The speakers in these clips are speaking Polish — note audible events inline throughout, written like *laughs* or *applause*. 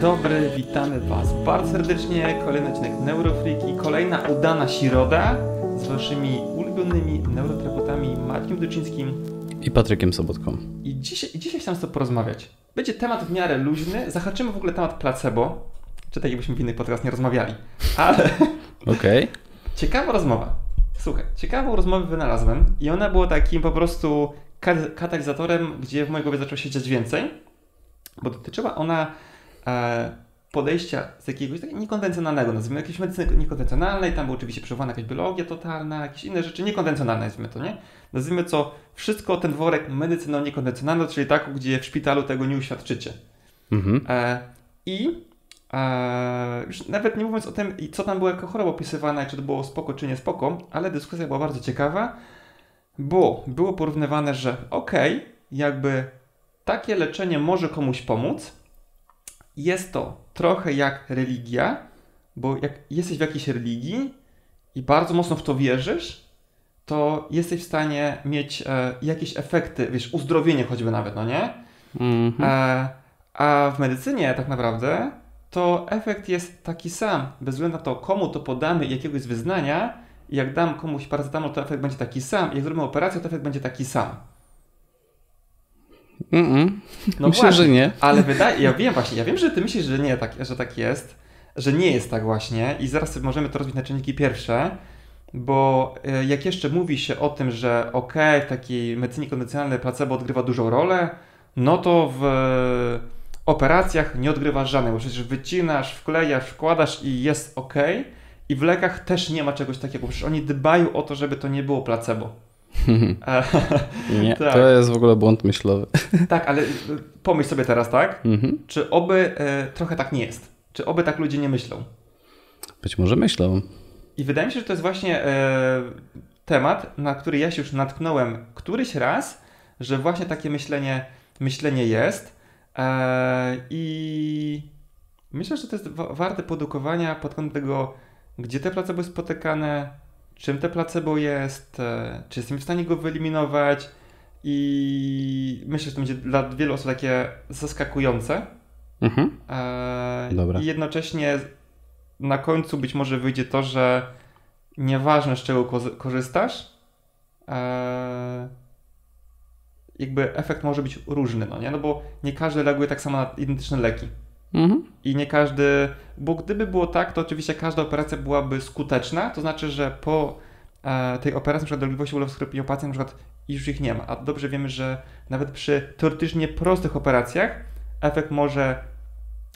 dobry, witamy Was bardzo serdecznie. Kolejny odcinek Neurofreak i kolejna udana środa z Waszymi ulubionymi neuroterapeutami Matkiem Duczyńskim i Patrykiem Sobotką. I dzisiaj, i dzisiaj chciałem z Tobą porozmawiać. Będzie temat w miarę luźny, zahaczymy w ogóle temat placebo, czy tak jakbyśmy w innych podcast nie rozmawiali, ale... *laughs* Okej. Okay. Ciekawa rozmowa. Słuchaj, ciekawą rozmowę wynalazłem i ona była takim po prostu katalizatorem, gdzie w mojej głowie zaczęło się dziać więcej, bo dotyczyła ona podejścia z jakiegoś takiego niekonwencjonalnego, nazwijmy jakiejś medycyny niekonwencjonalnej, tam była oczywiście przywołana jakaś biologia totalna, jakieś inne rzeczy niekonwencjonalne, nazwijmy to, nie? Nazwijmy co, wszystko ten worek medycyną niekonwencjonalną, czyli taką, gdzie w szpitalu tego nie uświadczycie. Mhm. E, I e, już nawet nie mówiąc o tym, co tam było jako choroba opisywana, czy to było spoko, czy nie spoko, ale dyskusja była bardzo ciekawa, bo było porównywane, że okej, okay, jakby takie leczenie może komuś pomóc, jest to trochę jak religia, bo jak jesteś w jakiejś religii i bardzo mocno w to wierzysz, to jesteś w stanie mieć e, jakieś efekty, wiesz, uzdrowienie choćby nawet, no nie? Mm -hmm. e, a w medycynie tak naprawdę to efekt jest taki sam, bez względu na to, komu to podamy jakiegoś wyznania, jak dam komuś paracetamol, to efekt będzie taki sam, jak zrobimy operację, to efekt będzie taki sam. Mm -mm. No Myślę, właśnie, że nie. Ale wydaje, ja wiem właśnie, ja wiem, że ty myślisz, że nie, tak, że tak jest, że nie jest tak właśnie i zaraz możemy to rozbić na czynniki pierwsze, bo e, jak jeszcze mówi się o tym, że ok, w takiej medycynie konwencjonalnej placebo odgrywa dużą rolę, no to w operacjach nie odgrywasz żadnej, bo przecież wycinasz, wklejasz, wkładasz i jest ok. I w lekach też nie ma czegoś takiego, przecież oni dbają o to, żeby to nie było placebo. *laughs* nie, tak. to jest w ogóle błąd myślowy. *laughs* tak, ale y, pomyśl sobie teraz, tak? Mhm. Czy oby e, trochę tak nie jest? Czy oby tak ludzie nie myślą? Być może myślą. I wydaje mi się, że to jest właśnie e, temat, na który ja się już natknąłem któryś raz, że właśnie takie myślenie, myślenie jest. E, I myślę, że to jest warte podukowania pod kątem tego, gdzie te placebo jest spotykane, czym te placebo jest, e, czy jesteśmy w stanie go wyeliminować. I myślę, że to będzie dla wielu osób takie zaskakujące. Mhm. E, Dobra. I jednocześnie na końcu być może wyjdzie to, że nieważne z czego korzystasz, e, jakby efekt może być różny, no nie? No bo nie każdy reaguje tak samo na identyczne leki. Mhm. I nie każdy, bo gdyby było tak, to oczywiście każda operacja byłaby skuteczna, to znaczy, że po e, tej operacji, na przykład dolegliwości ulewu sklepiopatii, na przykład już ich nie ma. A dobrze wiemy, że nawet przy teoretycznie prostych operacjach efekt może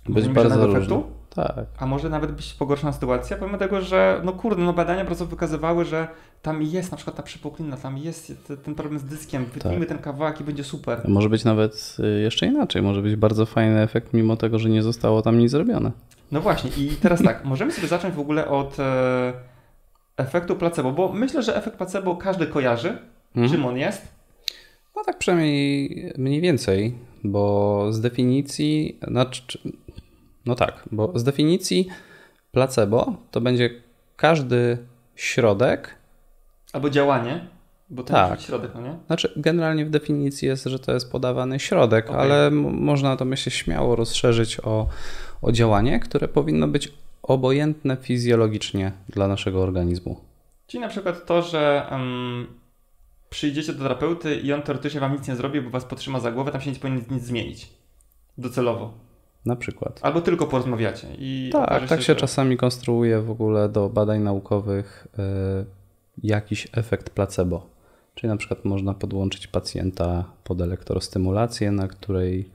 być bardzo różny. Efektu, tak. A może nawet być pogorszona sytuacja, pomimo tego, że no kurde, no badania po prostu wykazywały, że tam jest na przykład ta przypuklina, tam jest ten problem z dyskiem, wytnijmy tak. ten kawałek i będzie super. Może być nawet y, jeszcze inaczej, może być bardzo fajny efekt, mimo tego, że nie zostało tam nic zrobione. No właśnie i teraz tak, możemy sobie zacząć w ogóle od e, efektu placebo, bo myślę, że efekt placebo każdy kojarzy. Mhm. Czym on jest? No tak przynajmniej mniej więcej, bo z definicji, znaczy, no tak, bo z definicji placebo to będzie każdy środek. Albo działanie, bo to tak. środek, no nie? Znaczy, generalnie w definicji jest, że to jest podawany środek, okay. ale można to myślę śmiało rozszerzyć o, o działanie, które powinno być obojętne fizjologicznie dla naszego organizmu. Czyli na przykład to, że um, przyjdziecie do terapeuty i on teoretycznie wam nic nie zrobi, bo was potrzyma za głowę, tam się nie powinien nic zmienić. Docelowo. Na przykład. Albo tylko porozmawiacie. I tak, tak się, się czasami konstruuje w ogóle do badań naukowych y, jakiś efekt placebo. Czyli na przykład można podłączyć pacjenta pod elektrostymulację, na której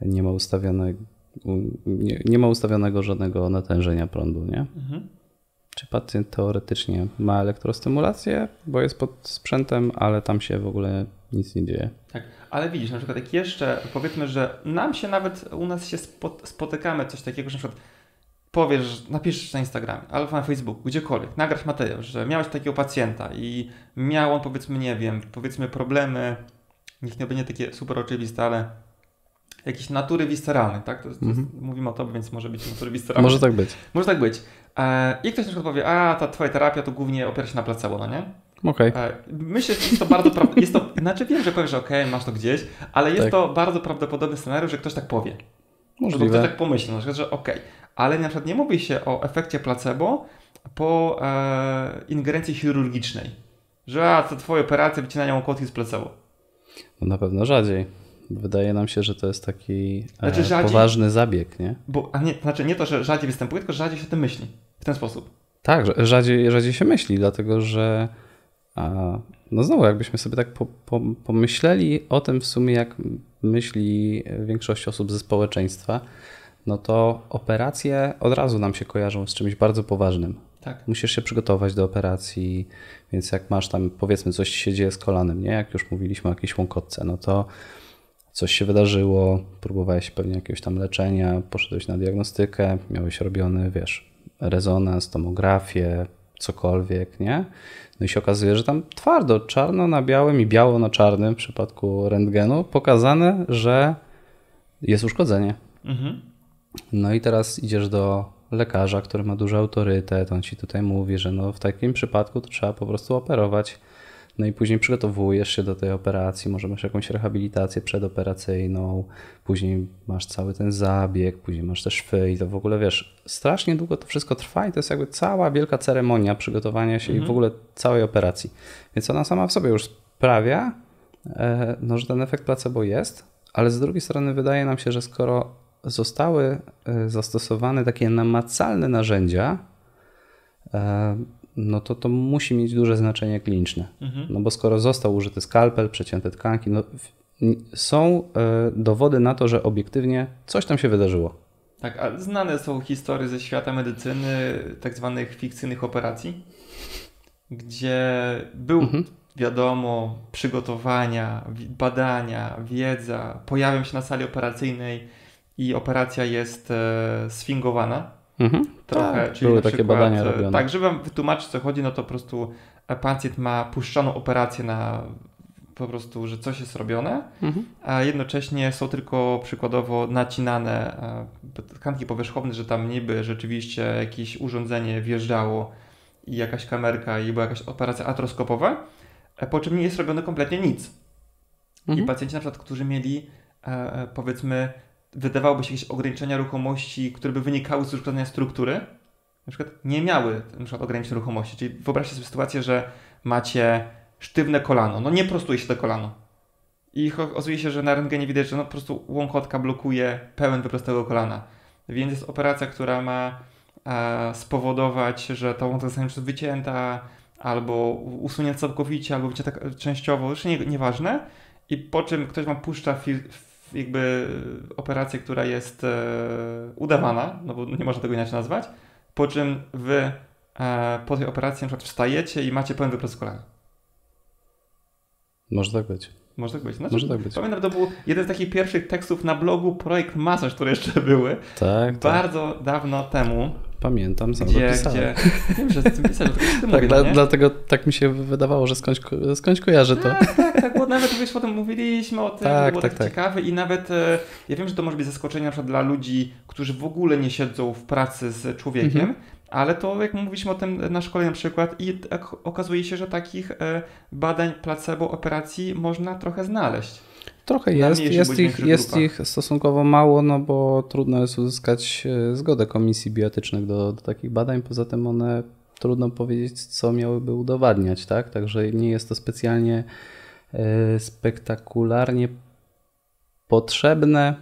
nie ma ustawionego, nie, nie ma ustawionego żadnego natężenia prądu, nie? Mhm. Czy pacjent teoretycznie ma elektrostymulację, bo jest pod sprzętem, ale tam się w ogóle nic nie dzieje. Tak, ale widzisz, na przykład jak jeszcze powiedzmy, że nam się nawet u nas się spotykamy coś takiego, że na przykład powiesz, napiszesz na Instagramie albo na Facebooku, gdziekolwiek, nagrasz materiał, że miałeś takiego pacjenta i miał on powiedzmy, nie wiem, powiedzmy problemy, niech nie będzie takie super oczywiste, ale jakieś natury visceralne, tak? To, to mm -hmm. jest, mówimy o tobie, więc może być natury visceralne. Może tak być. Może tak być. E, I ktoś na przykład powie, a ta twoja terapia to głównie opiera się na placebo, no nie? Okay. E, myślę, że jest to bardzo jest to, znaczy wiem, że powiesz, że okej, okay, masz to gdzieś, ale jest tak. to bardzo prawdopodobny scenariusz, że ktoś tak powie. Możliwe. Ktoś tak pomyśli, na przykład, że okej, okay. ale na przykład nie mówi się o efekcie placebo po e, ingerencji chirurgicznej. Że a, to twoje operacje wycinają kotki z placebo. No na pewno rzadziej. Wydaje nam się, że to jest taki e, znaczy, rzadziej, poważny zabieg, nie? Bo, a nie, znaczy nie to, że rzadziej występuje, tylko rzadziej się o tym myśli w ten sposób. Tak, rzadziej, rzadziej się myśli, dlatego że no znowu, jakbyśmy sobie tak po, po, pomyśleli o tym w sumie, jak myśli większość osób ze społeczeństwa, no to operacje od razu nam się kojarzą z czymś bardzo poważnym. Tak. Musisz się przygotować do operacji, więc jak masz tam, powiedzmy, coś się dzieje z kolanem, nie? Jak już mówiliśmy o jakiejś łąkotce, no to coś się wydarzyło, próbowałeś pewnie jakiegoś tam leczenia, poszedłeś na diagnostykę, miałeś robiony, wiesz, rezonans, tomografię, cokolwiek, nie? No i się okazuje, że tam twardo, czarno na białym i biało na czarnym w przypadku rentgenu pokazane, że jest uszkodzenie. Mhm. No i teraz idziesz do lekarza, który ma duży autorytet, on ci tutaj mówi, że no w takim przypadku to trzeba po prostu operować no i później przygotowujesz się do tej operacji, może masz jakąś rehabilitację przedoperacyjną, później masz cały ten zabieg, później masz te szwy i to w ogóle wiesz, strasznie długo to wszystko trwa i to jest jakby cała wielka ceremonia przygotowania się mhm. i w ogóle całej operacji. Więc ona sama w sobie już sprawia, e, no, że ten efekt placebo jest, ale z drugiej strony wydaje nam się, że skoro zostały e, zastosowane takie namacalne narzędzia, e, no to to musi mieć duże znaczenie kliniczne. Mhm. No bo skoro został użyty skalpel, przecięte tkanki, no są e, dowody na to, że obiektywnie coś tam się wydarzyło. Tak, a znane są historie ze świata medycyny tak zwanych fikcyjnych operacji, gdzie był mhm. wiadomo przygotowania, badania, wiedza, pojawią się na sali operacyjnej i operacja jest e, sfingowana Mhm. Trochę, tak, czyli były takie przykład, badania e, robione. Tak, żeby wam wytłumaczyć co chodzi, no to po prostu e, pacjent ma puszczoną operację na po prostu, że coś jest robione, mhm. a jednocześnie są tylko przykładowo nacinane e, tkanki powierzchowne, że tam niby rzeczywiście jakieś urządzenie wjeżdżało i jakaś kamerka i była jakaś operacja atroskopowa, po czym nie jest robione kompletnie nic. Mhm. I pacjenci na przykład, którzy mieli powiedzmy wydawałoby się jakieś ograniczenia ruchomości, które by wynikały z uszkodzenia struktury, na przykład nie miały na przykład ograniczeń ruchomości. Czyli wyobraźcie sobie sytuację, że macie sztywne kolano, no nie prostuje się to kolano. I okazuje się, że na rentgenie widać, że no po prostu łąkotka blokuje pełen wyprost tego kolana. Więc jest operacja, która ma e, spowodować, że ta łąka zostanie wycięta, albo usunięta całkowicie, albo wycięta częściowo, już nie, nieważne. I po czym ktoś wam puszcza fil, jakby operację, która jest e, udawana, no bo nie można tego inaczej nazwać, po czym wy e, po tej operacji na przykład wstajecie i macie pełen wyprost kolana. Może tak być. Może tak być. Znaczy, Może tak być. Pamiętam, to był jeden z takich pierwszych tekstów na blogu Projekt Masaż, które jeszcze były. Tak. Bardzo tak. dawno temu. Pamiętam, sam gdzie, gdzie Wiem, że z tym pisałem. *laughs* tak, mówię, dla, dlatego tak mi się wydawało, że skądś, skądś kojarzę to. Tak, tak, tak, bo nawet wiesz, potem mówiliśmy o tym, tak, było tak, tak, tak ciekawe i nawet e, ja wiem, że to może być zaskoczenie na przykład dla ludzi, którzy w ogóle nie siedzą w pracy z człowiekiem, mhm. Ale to, jak mówiliśmy o tym na szkole na przykład, i okazuje się, że takich e, badań placebo operacji można trochę znaleźć. Trochę jest, jest, ich, jest ich stosunkowo mało, no bo trudno jest uzyskać e, zgodę komisji bioetycznych do, do takich badań. Poza tym one trudno powiedzieć, co miałyby udowadniać, tak? Także nie jest to specjalnie e, spektakularnie potrzebne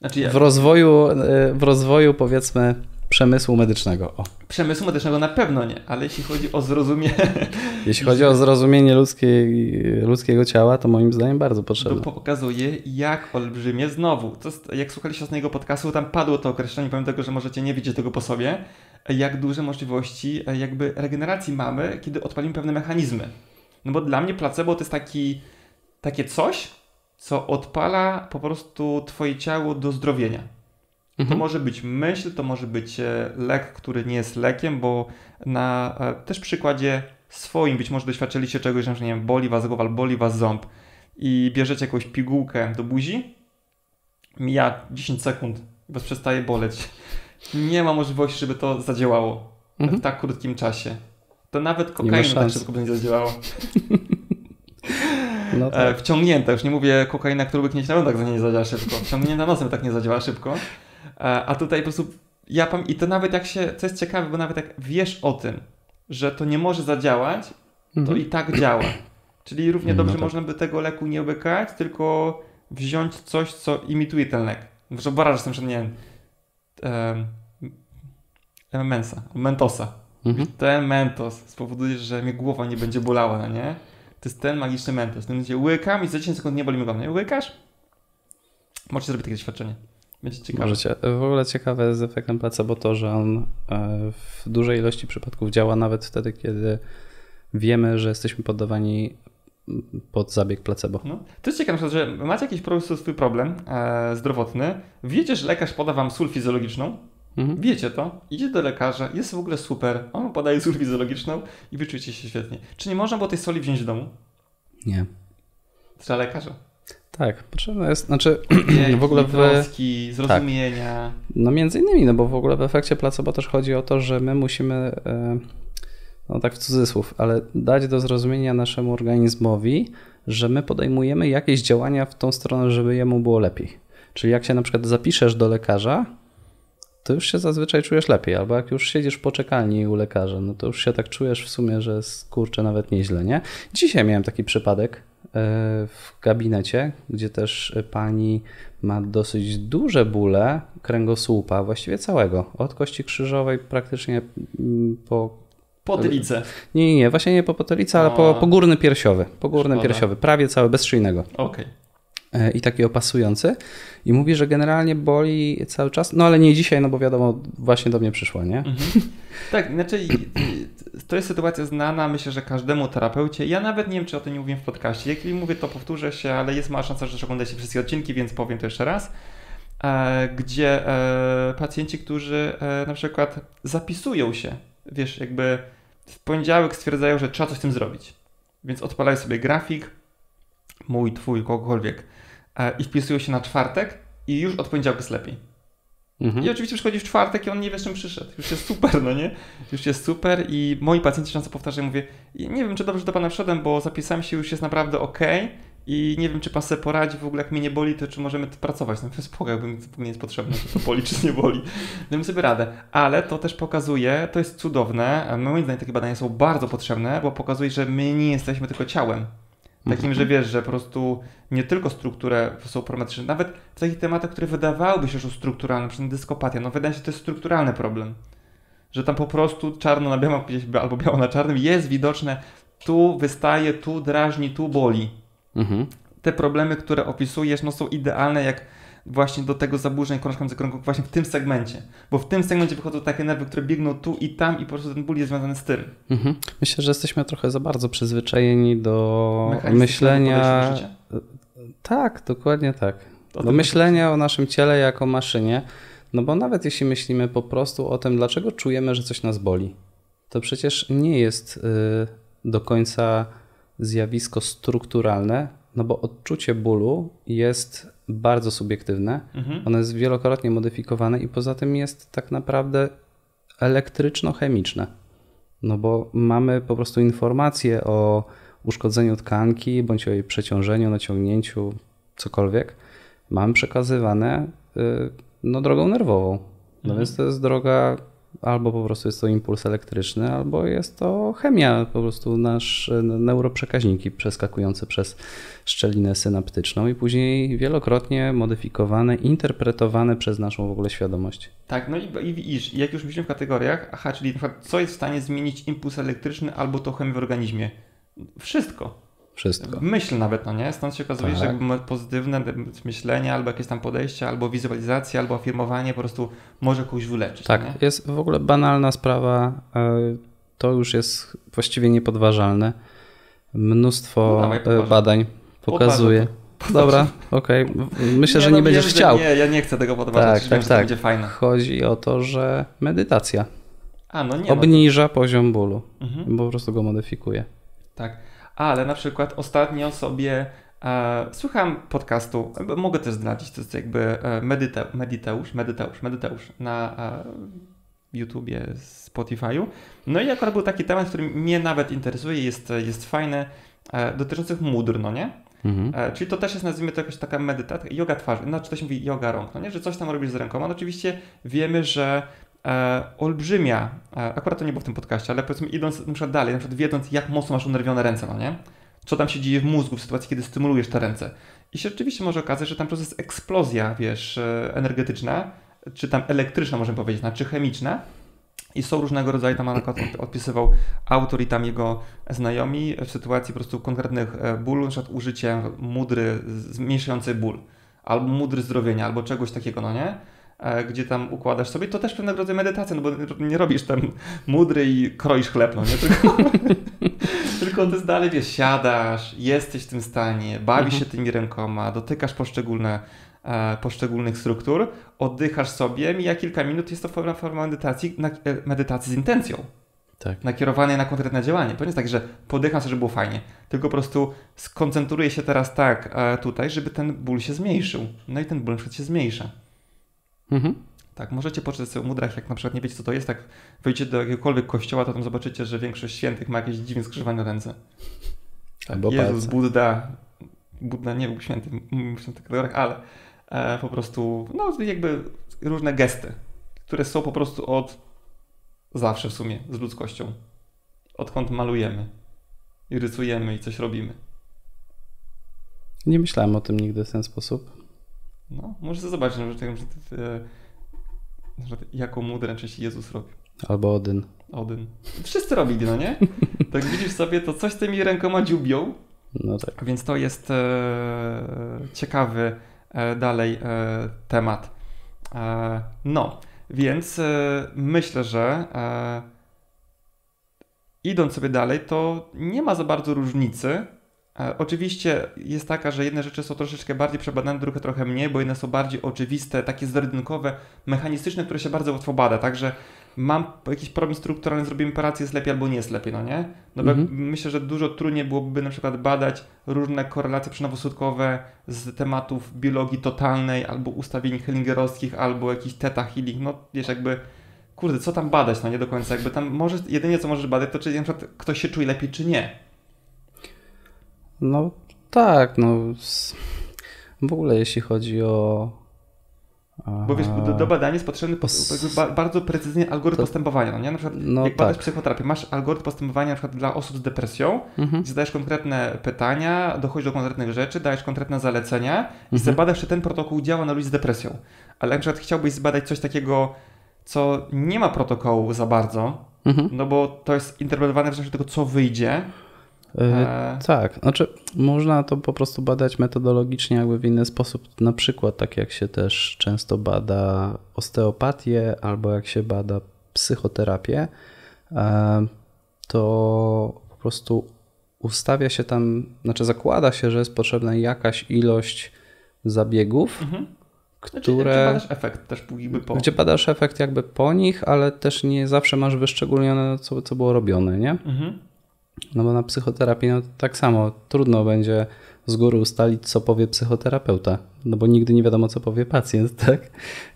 znaczy w, rozwoju, w rozwoju, powiedzmy, Przemysłu medycznego. O. Przemysłu medycznego na pewno nie, ale jeśli chodzi o zrozumienie. *laughs* Jeśli chodzi o zrozumienie ludzkiej, ludzkiego ciała, to moim zdaniem bardzo potrzebne. To pokazuje, jak olbrzymie znowu. Jest, jak słuchaliście ostatniego podcastu, tam padło to określenie, pomimo tego, że możecie nie widzieć tego po sobie, jak duże możliwości jakby regeneracji mamy, kiedy odpalimy pewne mechanizmy. No bo dla mnie placebo to jest taki, takie coś, co odpala po prostu twoje ciało do zdrowienia. Mhm. To może być myśl, to może być e, lek, który nie jest lekiem, bo na e, też przykładzie swoim być może doświadczyliście czegoś, że nie wiem, boli was głowa, boli was ząb i bierzecie jakąś pigułkę do buzi, mija 10 sekund was przestaje boleć. Nie ma możliwości, żeby to zadziałało mhm. w tak krótkim czasie. To nawet kokaina tak szybko by nie zadziałało. *laughs* No tak. wciągnięta, już nie mówię kokaina, którą by na tak nie zadziała szybko. Wciągnięta nosem tak nie zadziała szybko. A tutaj po prostu ja pam i to nawet jak się, co jest ciekawe, bo nawet jak wiesz o tym, że to nie może zadziałać, to mhm. i tak działa. Czyli równie no dobrze no tak. można by tego leku nie łykać, tylko wziąć coś, co imituje ten lek. Może baraż jestem, nie wiem, um, mensa, mentosa. Mhm. Ten mentos spowoduje, że mnie głowa nie będzie bolała, no nie? To jest ten magiczny mentos. Ten gdzie łykam i za 10 sekund nie boli mnie głowa. Nie łykasz? Możecie zrobić takie doświadczenie. Będzie ciekawe. Możecie. W ogóle ciekawe jest efektem placebo to, że on e, w dużej ilości przypadków działa nawet wtedy, kiedy wiemy, że jesteśmy poddawani pod zabieg placebo. No. To jest ciekawe, że macie jakiś swój problem e, zdrowotny, wiecie, że lekarz poda wam sól fizjologiczną, mhm. wiecie to, idzie do lekarza, jest w ogóle super, on podaje sól fizjologiczną i wyczujecie się świetnie. Czy nie można było tej soli wziąć w domu? Nie. Trzeba lekarza. Tak, potrzebne jest, znaczy *clears throat* w ogóle w... Troski, zrozumienia. Tak. No między innymi, no bo w ogóle w efekcie placebo też chodzi o to, że my musimy, e, no tak w cudzysłów, ale dać do zrozumienia naszemu organizmowi, że my podejmujemy jakieś działania w tą stronę, żeby jemu było lepiej. Czyli jak się na przykład zapiszesz do lekarza, to już się zazwyczaj czujesz lepiej, albo jak już siedzisz w poczekalni u lekarza, no to już się tak czujesz w sumie, że kurczę nawet nieźle, nie? Dzisiaj miałem taki przypadek, w gabinecie, gdzie też pani ma dosyć duże bóle kręgosłupa, właściwie całego, od kości krzyżowej praktycznie mm, po Potylicę. Nie, nie, nie, właśnie nie po potylicę, ale po, po górny piersiowy. Po górny Szkoda. piersiowy, prawie cały, bez szyjnego. Okej. Okay. E, i taki opasujący. I mówi, że generalnie boli cały czas, no ale nie dzisiaj, no bo wiadomo, właśnie do mnie przyszła, nie? Mhm. *laughs* Tak, znaczy to jest sytuacja znana, myślę, że każdemu terapeucie. Ja nawet nie wiem, czy o tym nie mówiłem w podcaście. Jak mówię, to powtórzę się, ale jest mała szansa, że oglądacie wszystkie odcinki, więc powiem to jeszcze raz. E, gdzie e, pacjenci, którzy na przykład zapisują się, wiesz, jakby w poniedziałek stwierdzają, że trzeba coś z tym zrobić. Więc odpalają sobie grafik, mój, twój, kogokolwiek i wpisują się na czwartek i już od poniedziałku jest lepiej. Mhm. I oczywiście przychodzi w czwartek i on nie wie, z czym przyszedł. Już jest super, no nie? Już jest super i moi pacjenci często powtarzają, mówię, nie wiem, czy dobrze do pana wszedłem, bo zapisałem się, już jest naprawdę ok i nie wiem, czy pan sobie poradzi w ogóle, jak mnie nie boli, to czy możemy pracować. No spoko, jakby mi to nie jest potrzebne, czy to *laughs* boli, czy nie boli. Damy sobie radę. Ale to też pokazuje, to jest cudowne, moim zdaniem takie badania są bardzo potrzebne, bo pokazuje, że my nie jesteśmy tylko ciałem. Takim, że wiesz, że po prostu nie tylko strukturę są parametryczne, nawet w takich tematach, które wydawałyby się, że są strukturalne, np. dyskopatia, no wydaje się, że to jest strukturalny problem. Że tam po prostu czarno na białym, albo biało na czarnym jest widoczne, tu wystaje, tu drażni, tu boli. Mhm. Te problemy, które opisujesz, no są idealne jak właśnie do tego zaburzeń krążkowego krągu właśnie w tym segmencie. Bo w tym segmencie wychodzą takie nerwy, które biegną tu i tam i po prostu ten ból jest związany z tym. Mhm. Myślę, że jesteśmy trochę za bardzo przyzwyczajeni do myślenia... Tak, dokładnie tak. do myślenia o naszym ciele jako maszynie. No bo nawet jeśli myślimy po prostu o tym, dlaczego czujemy, że coś nas boli, to przecież nie jest y, do końca zjawisko strukturalne, no bo odczucie bólu jest bardzo subiektywne. Mhm. Ono jest wielokrotnie modyfikowane i poza tym jest tak naprawdę elektryczno-chemiczne. No bo mamy po prostu informacje o uszkodzeniu tkanki bądź o jej przeciążeniu, naciągnięciu, cokolwiek. Mamy przekazywane y, no, drogą nerwową. No mhm. więc to jest droga albo po prostu jest to impuls elektryczny, albo jest to chemia, po prostu nasz neuroprzekaźniki przeskakujące przez szczelinę synaptyczną i później wielokrotnie modyfikowane, interpretowane przez naszą w ogóle świadomość. Tak, no i, i, jak już myślimy w kategoriach, aha, czyli na przykład co jest w stanie zmienić impuls elektryczny albo to chemię w organizmie? Wszystko. Wszystko. Myśl nawet, no nie? Stąd się okazuje, tak. że pozytywne myślenie, albo jakieś tam podejście, albo wizualizacja, albo afirmowanie po prostu może kogoś wyleczyć. Tak, nie? jest w ogóle banalna sprawa. E, to już jest właściwie niepodważalne. Mnóstwo no, dawaj, badań pokazuje. Dobra, okej. Okay. Myślę, nie, że nie no, będziesz wiem, chciał. Nie, ja nie chcę tego podważać. Tak, tak, wiem, tak. będzie fajne. Chodzi o to, że medytacja A, no nie, obniża no to... poziom bólu, mhm. po prostu go modyfikuje. Tak ale na przykład ostatnio sobie e, słucham podcastu, mogę też zdradzić, to jest jakby e, Medite, Mediteusz, Mediteusz, Mediteusz na e, YouTubie, Spotify'u. No i akurat był taki temat, który mnie nawet interesuje, jest, jest fajny, e, dotyczących mudr, no nie? Mhm. Czyli to też jest, nazwijmy to jakaś taka medytacja, yoga twarzy, znaczy to się mówi yoga rąk, no nie? że coś tam robisz z rękoma. No oczywiście wiemy, że e, olbrzymia, e, akurat to nie było w tym podcaście, ale powiedzmy idąc na przykład dalej, na przykład wiedząc jak mocno masz unerwione ręce, no nie? Co tam się dzieje w mózgu w sytuacji, kiedy stymulujesz te ręce. I się rzeczywiście może okazać, że tam po prostu jest eksplozja, wiesz, e, energetyczna, czy tam elektryczna, możemy powiedzieć, czy znaczy chemiczna. I są różnego rodzaju, tam odpisywał autor i tam jego znajomi w sytuacji po prostu konkretnych e, bólu, na przykład użyciem mudry zmniejszającej ból, albo mudry zdrowienia, albo czegoś takiego, no nie? E, gdzie tam układasz sobie, to też pewnego rodzaju medytacja, no bo nie robisz tam mudry i kroisz chleb, no nie? Tylko, *laughs* tylko ty dalej, wiesz, siadasz, jesteś w tym stanie, bawisz mhm. się tymi rękoma, dotykasz poszczególne E, poszczególnych struktur, oddychasz sobie, mija kilka minut, jest to forma, forma medytacji, na, e, medytacji z intencją. Tak. Nakierowanej na konkretne działanie. To nie jest tak, że podycham sobie, żeby było fajnie, tylko po prostu skoncentruję się teraz tak tutaj, żeby ten ból się zmniejszył. No i ten ból na przykład się zmniejsza. Mhm. Tak, możecie poczytać sobie o mudrach, jak na przykład nie wiecie, co to jest, tak wejdziecie do jakiegokolwiek kościoła, to tam zobaczycie, że większość świętych ma jakieś dziwnie skrzyżowane ręce. Tak, Albo Jezus, palce. Budda, Budda nie był święty w świętych kategoriach, ale e, po prostu, no jakby różne gesty, które są po prostu od zawsze w sumie z ludzkością. Odkąd malujemy i rysujemy i coś robimy. Nie myślałem o tym nigdy w ten sposób. No, możesz zobaczyć, że, że, że, że jaką mudrę częściej Jezus robił. Albo Odyn. Odyn. Wszyscy robili, no nie? *laughs* Tak widzisz sobie, to coś z tymi rękoma dziubią. No tak. Więc to jest e, ciekawy E, dalej e, temat. E, no, więc myślę, że idąc sobie dalej, to nie ma za bardzo różnicy. Oczywiście jest taka, że jedne rzeczy są troszeczkę bardziej przebadane, drugie trochę mniej, bo jedne są bardziej oczywiste, takie zero mechanistyczne, które się bardzo łatwo bada. Także mam jakiś problem strukturalny, zrobimy operację, jest lepiej albo nie jest lepiej, no nie? No mhm. myślę, że dużo trudniej byłoby na przykład badać różne korelacje przynowosłudkowe z tematów biologii totalnej, albo ustawień hellingerowskich, albo jakiś teta healing, no wiesz, jakby kurde, co tam badać, no nie do końca, jakby tam może, jedynie co możesz badać, to czy na przykład ktoś się czuje lepiej, czy nie. No tak, no w ogóle jeśli chodzi o bo wiesz, do, do badania jest potrzebny bardzo precyzyjny algorytm to... postępowania. No nie? Na przykład, no jak tak. badasz psychoterapię, masz algorytm postępowania na przykład dla osób z depresją, mhm. zadajesz konkretne pytania, dochodzisz do konkretnych rzeczy, dajesz konkretne zalecenia i mhm. badasz, czy ten protokół działa na ludzi z depresją. Ale na przykład chciałbyś zbadać coś takiego, co nie ma protokołu za bardzo, mhm. no bo to jest interpretowane w zależności od tego, co wyjdzie. E... Tak, znaczy można to po prostu badać metodologicznie jakby w inny sposób, na przykład tak jak się też często bada osteopatię albo jak się bada psychoterapię, e, to po prostu ustawia się tam, znaczy zakłada się, że jest potrzebna jakaś ilość zabiegów, mhm. które... Znaczy, gdzie badasz efekt też po... Gdzie badasz efekt jakby po nich, ale też nie zawsze masz wyszczególnione, co, co było robione, nie? Mhm. No bo na psychoterapii no, tak samo trudno będzie z góry ustalić, co powie psychoterapeuta, no bo nigdy nie wiadomo, co powie pacjent, *laughs* tak?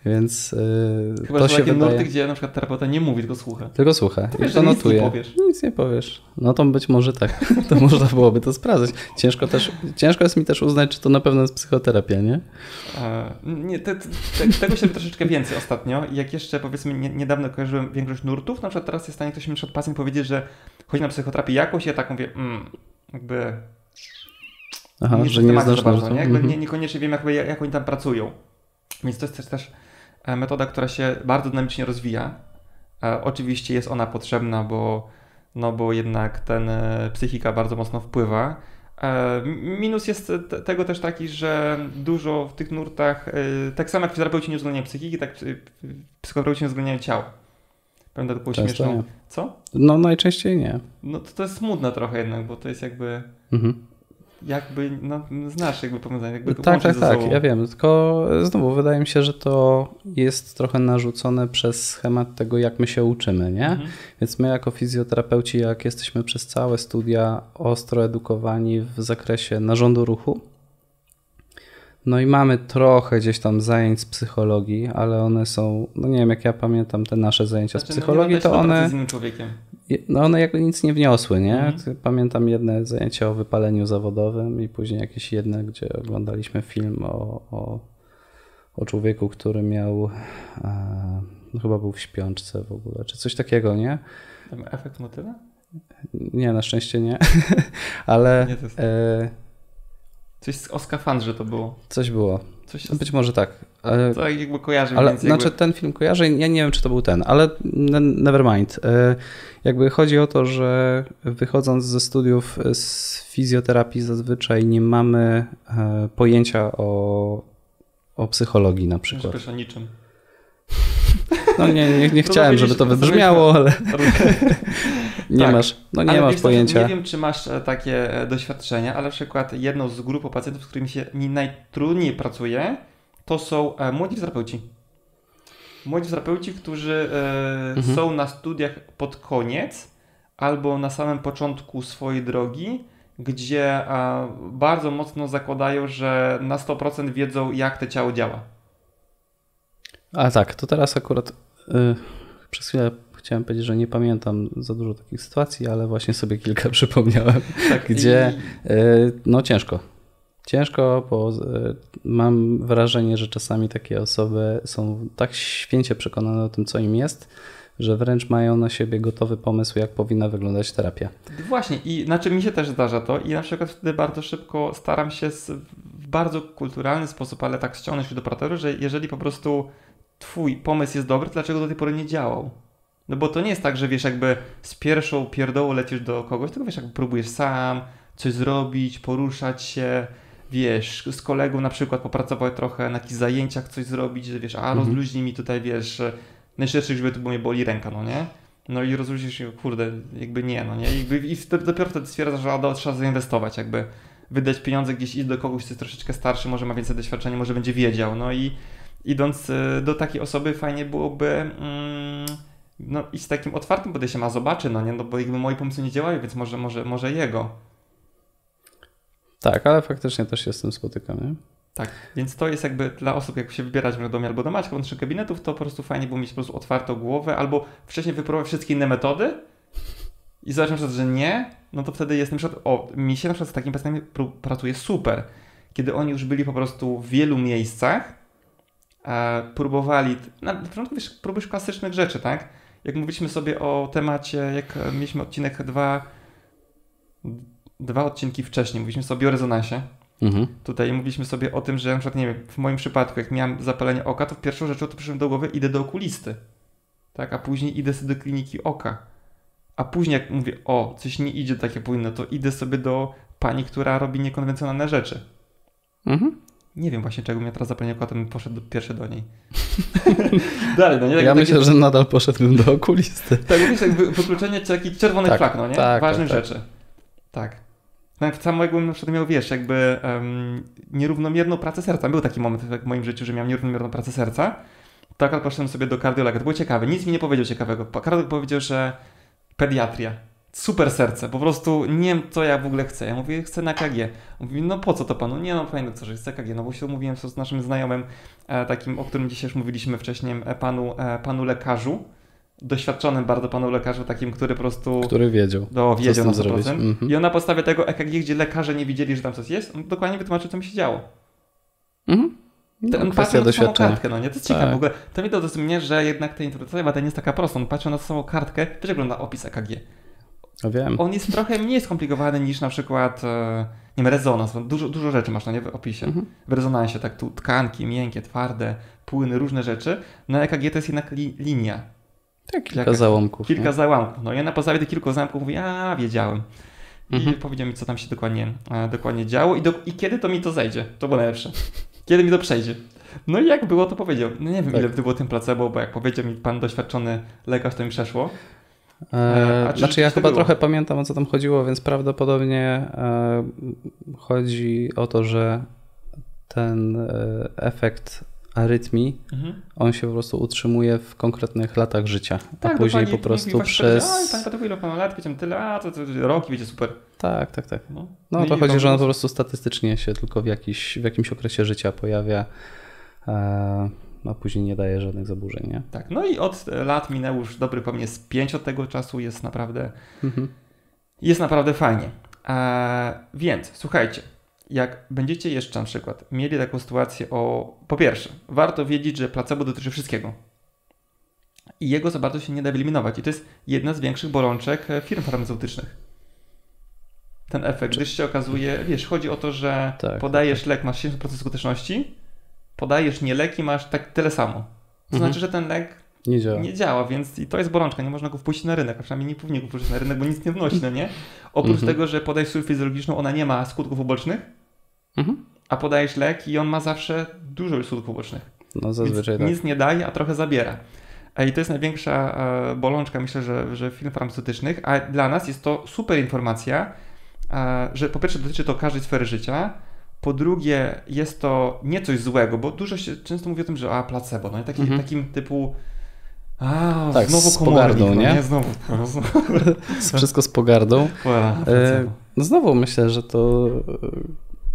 Więc yy, Chyba, to że się takie wydaje... nurty, gdzie na przykład terapeuta nie mówi, tylko słucha. Tylko słucha to i to notuje. Nic nie powiesz. Nic nie powiesz. No to być może tak. *laughs* To można byłoby to sprawdzić. Ciężko, też, ciężko jest mi też uznać, czy to na pewno jest psychoterapia, nie? E, nie, te, te, tego się troszeczkę więcej ostatnio. Jak jeszcze powiedzmy nie, niedawno kojarzyłem większość nurtów, na przykład teraz jest w stanie ktoś mi na przykład pacjent powiedzieć, że chodzi na psychoterapię jakąś, ja tak mówię, mm, jakby Aha, nie że nie znasz bardzo, nie? Jakby nie, niekoniecznie wiem, jak, jak oni tam pracują. Więc to jest też, też e, metoda, która się bardzo dynamicznie rozwija. E, oczywiście jest ona potrzebna, bo, no bo jednak ten e, psychika bardzo mocno wpływa. Minus jest tego też taki, że dużo w tych nurtach, tak samo jak fizjoterapeuci nie uwzględniają psychiki, tak psychoterapeuci nie uwzględniają ciała. Prawda, to było śmieszne. Co? No najczęściej nie. No to, to jest smutne trochę jednak, bo to jest jakby... Mhm jakby, no, znasz jakby powiązanie. Jakby tak, tak, tak, ja wiem, tylko znowu wydaje mi się, że to jest trochę narzucone przez schemat tego, jak my się uczymy, nie? Mhm. Więc my jako fizjoterapeuci, jak jesteśmy przez całe studia ostro edukowani w zakresie narządu ruchu, no i mamy trochę gdzieś tam zajęć z psychologii, ale one są, no nie wiem, jak ja pamiętam te nasze zajęcia znaczy, z no psychologii, no to one... Z innym człowiekiem. no one jakby nic nie wniosły, nie? Mhm. Pamiętam jedne zajęcie o wypaleniu zawodowym i później jakieś jedne, gdzie oglądaliśmy film o, o, o człowieku, który miał, e, no chyba był w śpiączce w ogóle, czy coś takiego, nie? Efekt motyla? Nie, na szczęście nie, *laughs* ale... Nie, to jest... e, Coś o skafandrze to było. Coś było. Coś Być może tak. Ale, to jakby kojarzę. Ale, jakby... Znaczy ten film kojarzę, ja nie wiem czy to był ten, ale never mind. E, jakby chodzi o to, że wychodząc ze studiów z fizjoterapii zazwyczaj nie mamy e, pojęcia o, o psychologii na przykład. Wiesz o niczym. No nie, nie, nie *laughs* chciałem, żeby to wybrzmiało, ale *laughs* nie tak. masz, no nie ale masz pojęcia. Nie wiem, czy masz e, takie e, doświadczenia, ale na przykład jedną z grup pacjentów, z którymi się najtrudniej pracuje, to są e, młodzi fizjoterapeuci. Młodzi fizjoterapeuci, którzy mhm. są na studiach pod koniec albo na samym początku swojej drogi, gdzie bardzo mocno zakładają, że na 100% wiedzą, jak to ciało działa. A tak, to teraz akurat yy, przez chwilę chciałem powiedzieć, że nie pamiętam za dużo takich sytuacji, ale właśnie sobie kilka *laughs* przypomniałem, tak, gdzie i... yy, no ciężko. Ciężko, bo yy, mam wrażenie, że czasami takie osoby są tak święcie przekonane o tym, co im jest, że wręcz mają na siebie gotowy pomysł, jak powinna wyglądać terapia. Właśnie, i znaczy mi się też zdarza to, i na przykład wtedy bardzo szybko staram się w bardzo kulturalny sposób, ale tak ściągnąć się do operatora, że jeżeli po prostu twój pomysł jest dobry, to dlaczego do tej pory nie działał? No bo to nie jest tak, że wiesz, jakby z pierwszą pierdołą lecisz do kogoś, tylko wiesz, jakby próbujesz sam coś zrobić, poruszać się, wiesz, z kolegą na przykład popracować trochę na jakichś zajęciach, coś zrobić, że wiesz, a mhm. rozluźnij mi tutaj, wiesz, najszybciej, żeby to mnie boli ręka, no nie? No i rozluźnisz się, kurde, jakby nie, no nie? I, jakby, i dopiero wtedy stwierdzasz, że a, trzeba zainwestować, jakby wydać pieniądze gdzieś, iść do kogoś, kto jest troszeczkę starszy, może ma więcej doświadczenia, może będzie wiedział, no i idąc y, do takiej osoby fajnie byłoby mm, no, iść z takim otwartym podejściem, a zobaczy, no nie, no bo jakby moi pomysły nie działają, więc może, może, może jego. Tak, ale faktycznie też się z tym spotykam, nie? Tak, więc to jest jakby dla osób, jak się wybierać do mnie albo do Maćka, do kabinetów, to po prostu fajnie było mieć po prostu otwartą głowę, albo wcześniej wypróbować wszystkie inne metody i zobaczyć na przykład, że nie, no to wtedy jest na przykład, o, mi się na przykład z takim pacjentem pracuje super, kiedy oni już byli po prostu w wielu miejscach, e, próbowali, na początku wiesz, próbujesz klasycznych rzeczy, tak? Jak mówiliśmy sobie o temacie, jak mieliśmy odcinek dwa, dwa odcinki wcześniej, mówiliśmy sobie o rezonansie. Mhm. Tutaj mówiliśmy sobie o tym, że na przykład, nie wiem, w moim przypadku, jak miałem zapalenie oka, to pierwszą rzeczą to przyszedłem do głowy, idę do okulisty. Tak, a później idę sobie do kliniki oka. A później jak mówię, o, coś nie idzie tak jak powinno, to idę sobie do pani, która robi niekonwencjonalne rzeczy. Mhm. Nie wiem właśnie, czego mnie teraz zapomniał, to bym poszedł pierwszy do niej. *laughs* Dalej, no nie? Tak, ja myślę, że nadal poszedłbym do okulisty. Tak, mówisz, jak wykluczenie taki czerwony tak, flag, no nie? Tak, Ważnych tak, tak. rzeczy. Tak. Nawet samo jakbym na przykład miał, wiesz, jakby um, nierównomierną pracę serca. Był taki moment w moim życiu, że miałem nierównomierną pracę serca. Tak, ale poszedłem sobie do kardiologa. To było ciekawe. Nic mi nie powiedział ciekawego. Kardiolog powiedział, że pediatria super serce, po prostu nie wiem, co ja w ogóle chcę. Ja mówię, chcę na KG. Mówi, no po co to panu? Nie no, fajne co, że chcę KG. No bo się umówiłem z naszym znajomym, e, takim, o którym dzisiaj już mówiliśmy wcześniej, e, panu, e, panu lekarzu, doświadczonym bardzo panu lekarzu, takim, który po prostu... Który wiedział, do, wiedział na 100%. Mhm. I on na podstawie tego EKG, gdzie lekarze nie widzieli, że tam coś jest, on dokładnie wytłumaczył, co mi się działo. Mhm. No, on na samą kartkę, no nie? To jest tak. ciekawe w ogóle. To mi to do mnie, że jednak ta interpretacja badań jest taka prosta. On patrzył na samą kartkę, też wygląda opis EKG. No wiem. On jest trochę mniej skomplikowany niż na przykład e, nie wiem, rezonans. Dużo, dużo rzeczy masz na nie w opisie. Mhm. W rezonansie, tak tu tkanki, miękkie, twarde, płyny, różne rzeczy. Na EKG to jest jednak li, linia. Tak, kilka Jaka, załamków. Kilka nie? załamków. No ja na podstawie tych kilku załamków mówię, a wiedziałem. I mhm. powiedział mi, co tam się dokładnie, e, dokładnie działo i, do, i kiedy to mi to zejdzie. To było najlepsze. Kiedy mi to przejdzie. No i jak było, to powiedział. No nie wiem, tak. ile to było tym placebo, bo jak powiedział mi pan doświadczony lekarz, to mi przeszło. E, znaczy ja chyba było? trochę pamiętam o co tam chodziło, więc prawdopodobnie e, chodzi o to, że ten e, efekt arytmii, mhm. on się po prostu utrzymuje w konkretnych latach życia, tak, a później po prostu przez... Oj, pan ile pan lat, wiecie, tyle, a to, to, to roki, wiecie, super. Tak, tak, tak. No, no to chodzi, że on po prostu statystycznie się tylko w, jakiś, w jakimś okresie życia pojawia. A później nie daje żadnych zaburzeń, nie? Tak, no i od lat minęło już dobry pewnie z 5 od tego czasu, jest naprawdę, Mhm. jest naprawdę fajnie. E, więc słuchajcie, jak będziecie jeszcze na przykład mieli taką sytuację o, po pierwsze, warto wiedzieć, że placebo dotyczy wszystkiego. I jego za bardzo się nie da wyeliminować. I to jest jedna z większych bolączek e, firm farmaceutycznych. Ten efekt, gdyż się okazuje, wiesz, chodzi o to, że Tak, podajesz lek, masz 70% skuteczności, podajesz nie leki, masz tak tyle samo. To Mhm. znaczy, że ten lek Nie działa. nie działa, więc i to jest bolączka, nie można go wpuścić na rynek, a przynajmniej nie powinien go wpuścić na rynek, bo nic nie wnosi, no nie? Oprócz Mhm. tego, że podajesz sól fizjologiczną, ona nie ma skutków ubocznych, Mhm. a podajesz lek i on ma zawsze dużo skutków ubocznych. No zazwyczaj tak. nic nie daje, a trochę zabiera. I to jest największa e, bolączka, myślę, że, że firm farmaceutycznych, a dla nas jest to super informacja, e, że po pierwsze dotyczy to każdej sfery życia, po drugie jest to nie coś złego, bo dużo się często mówi o tym, że a placebo, no i taki, Mhm. takim typu a, Tak, znowu z pogardą, no nie? nie? Znowu, no, znowu *laughs* Wszystko z pogardą. *laughs* Ła, E, no znowu myślę, że to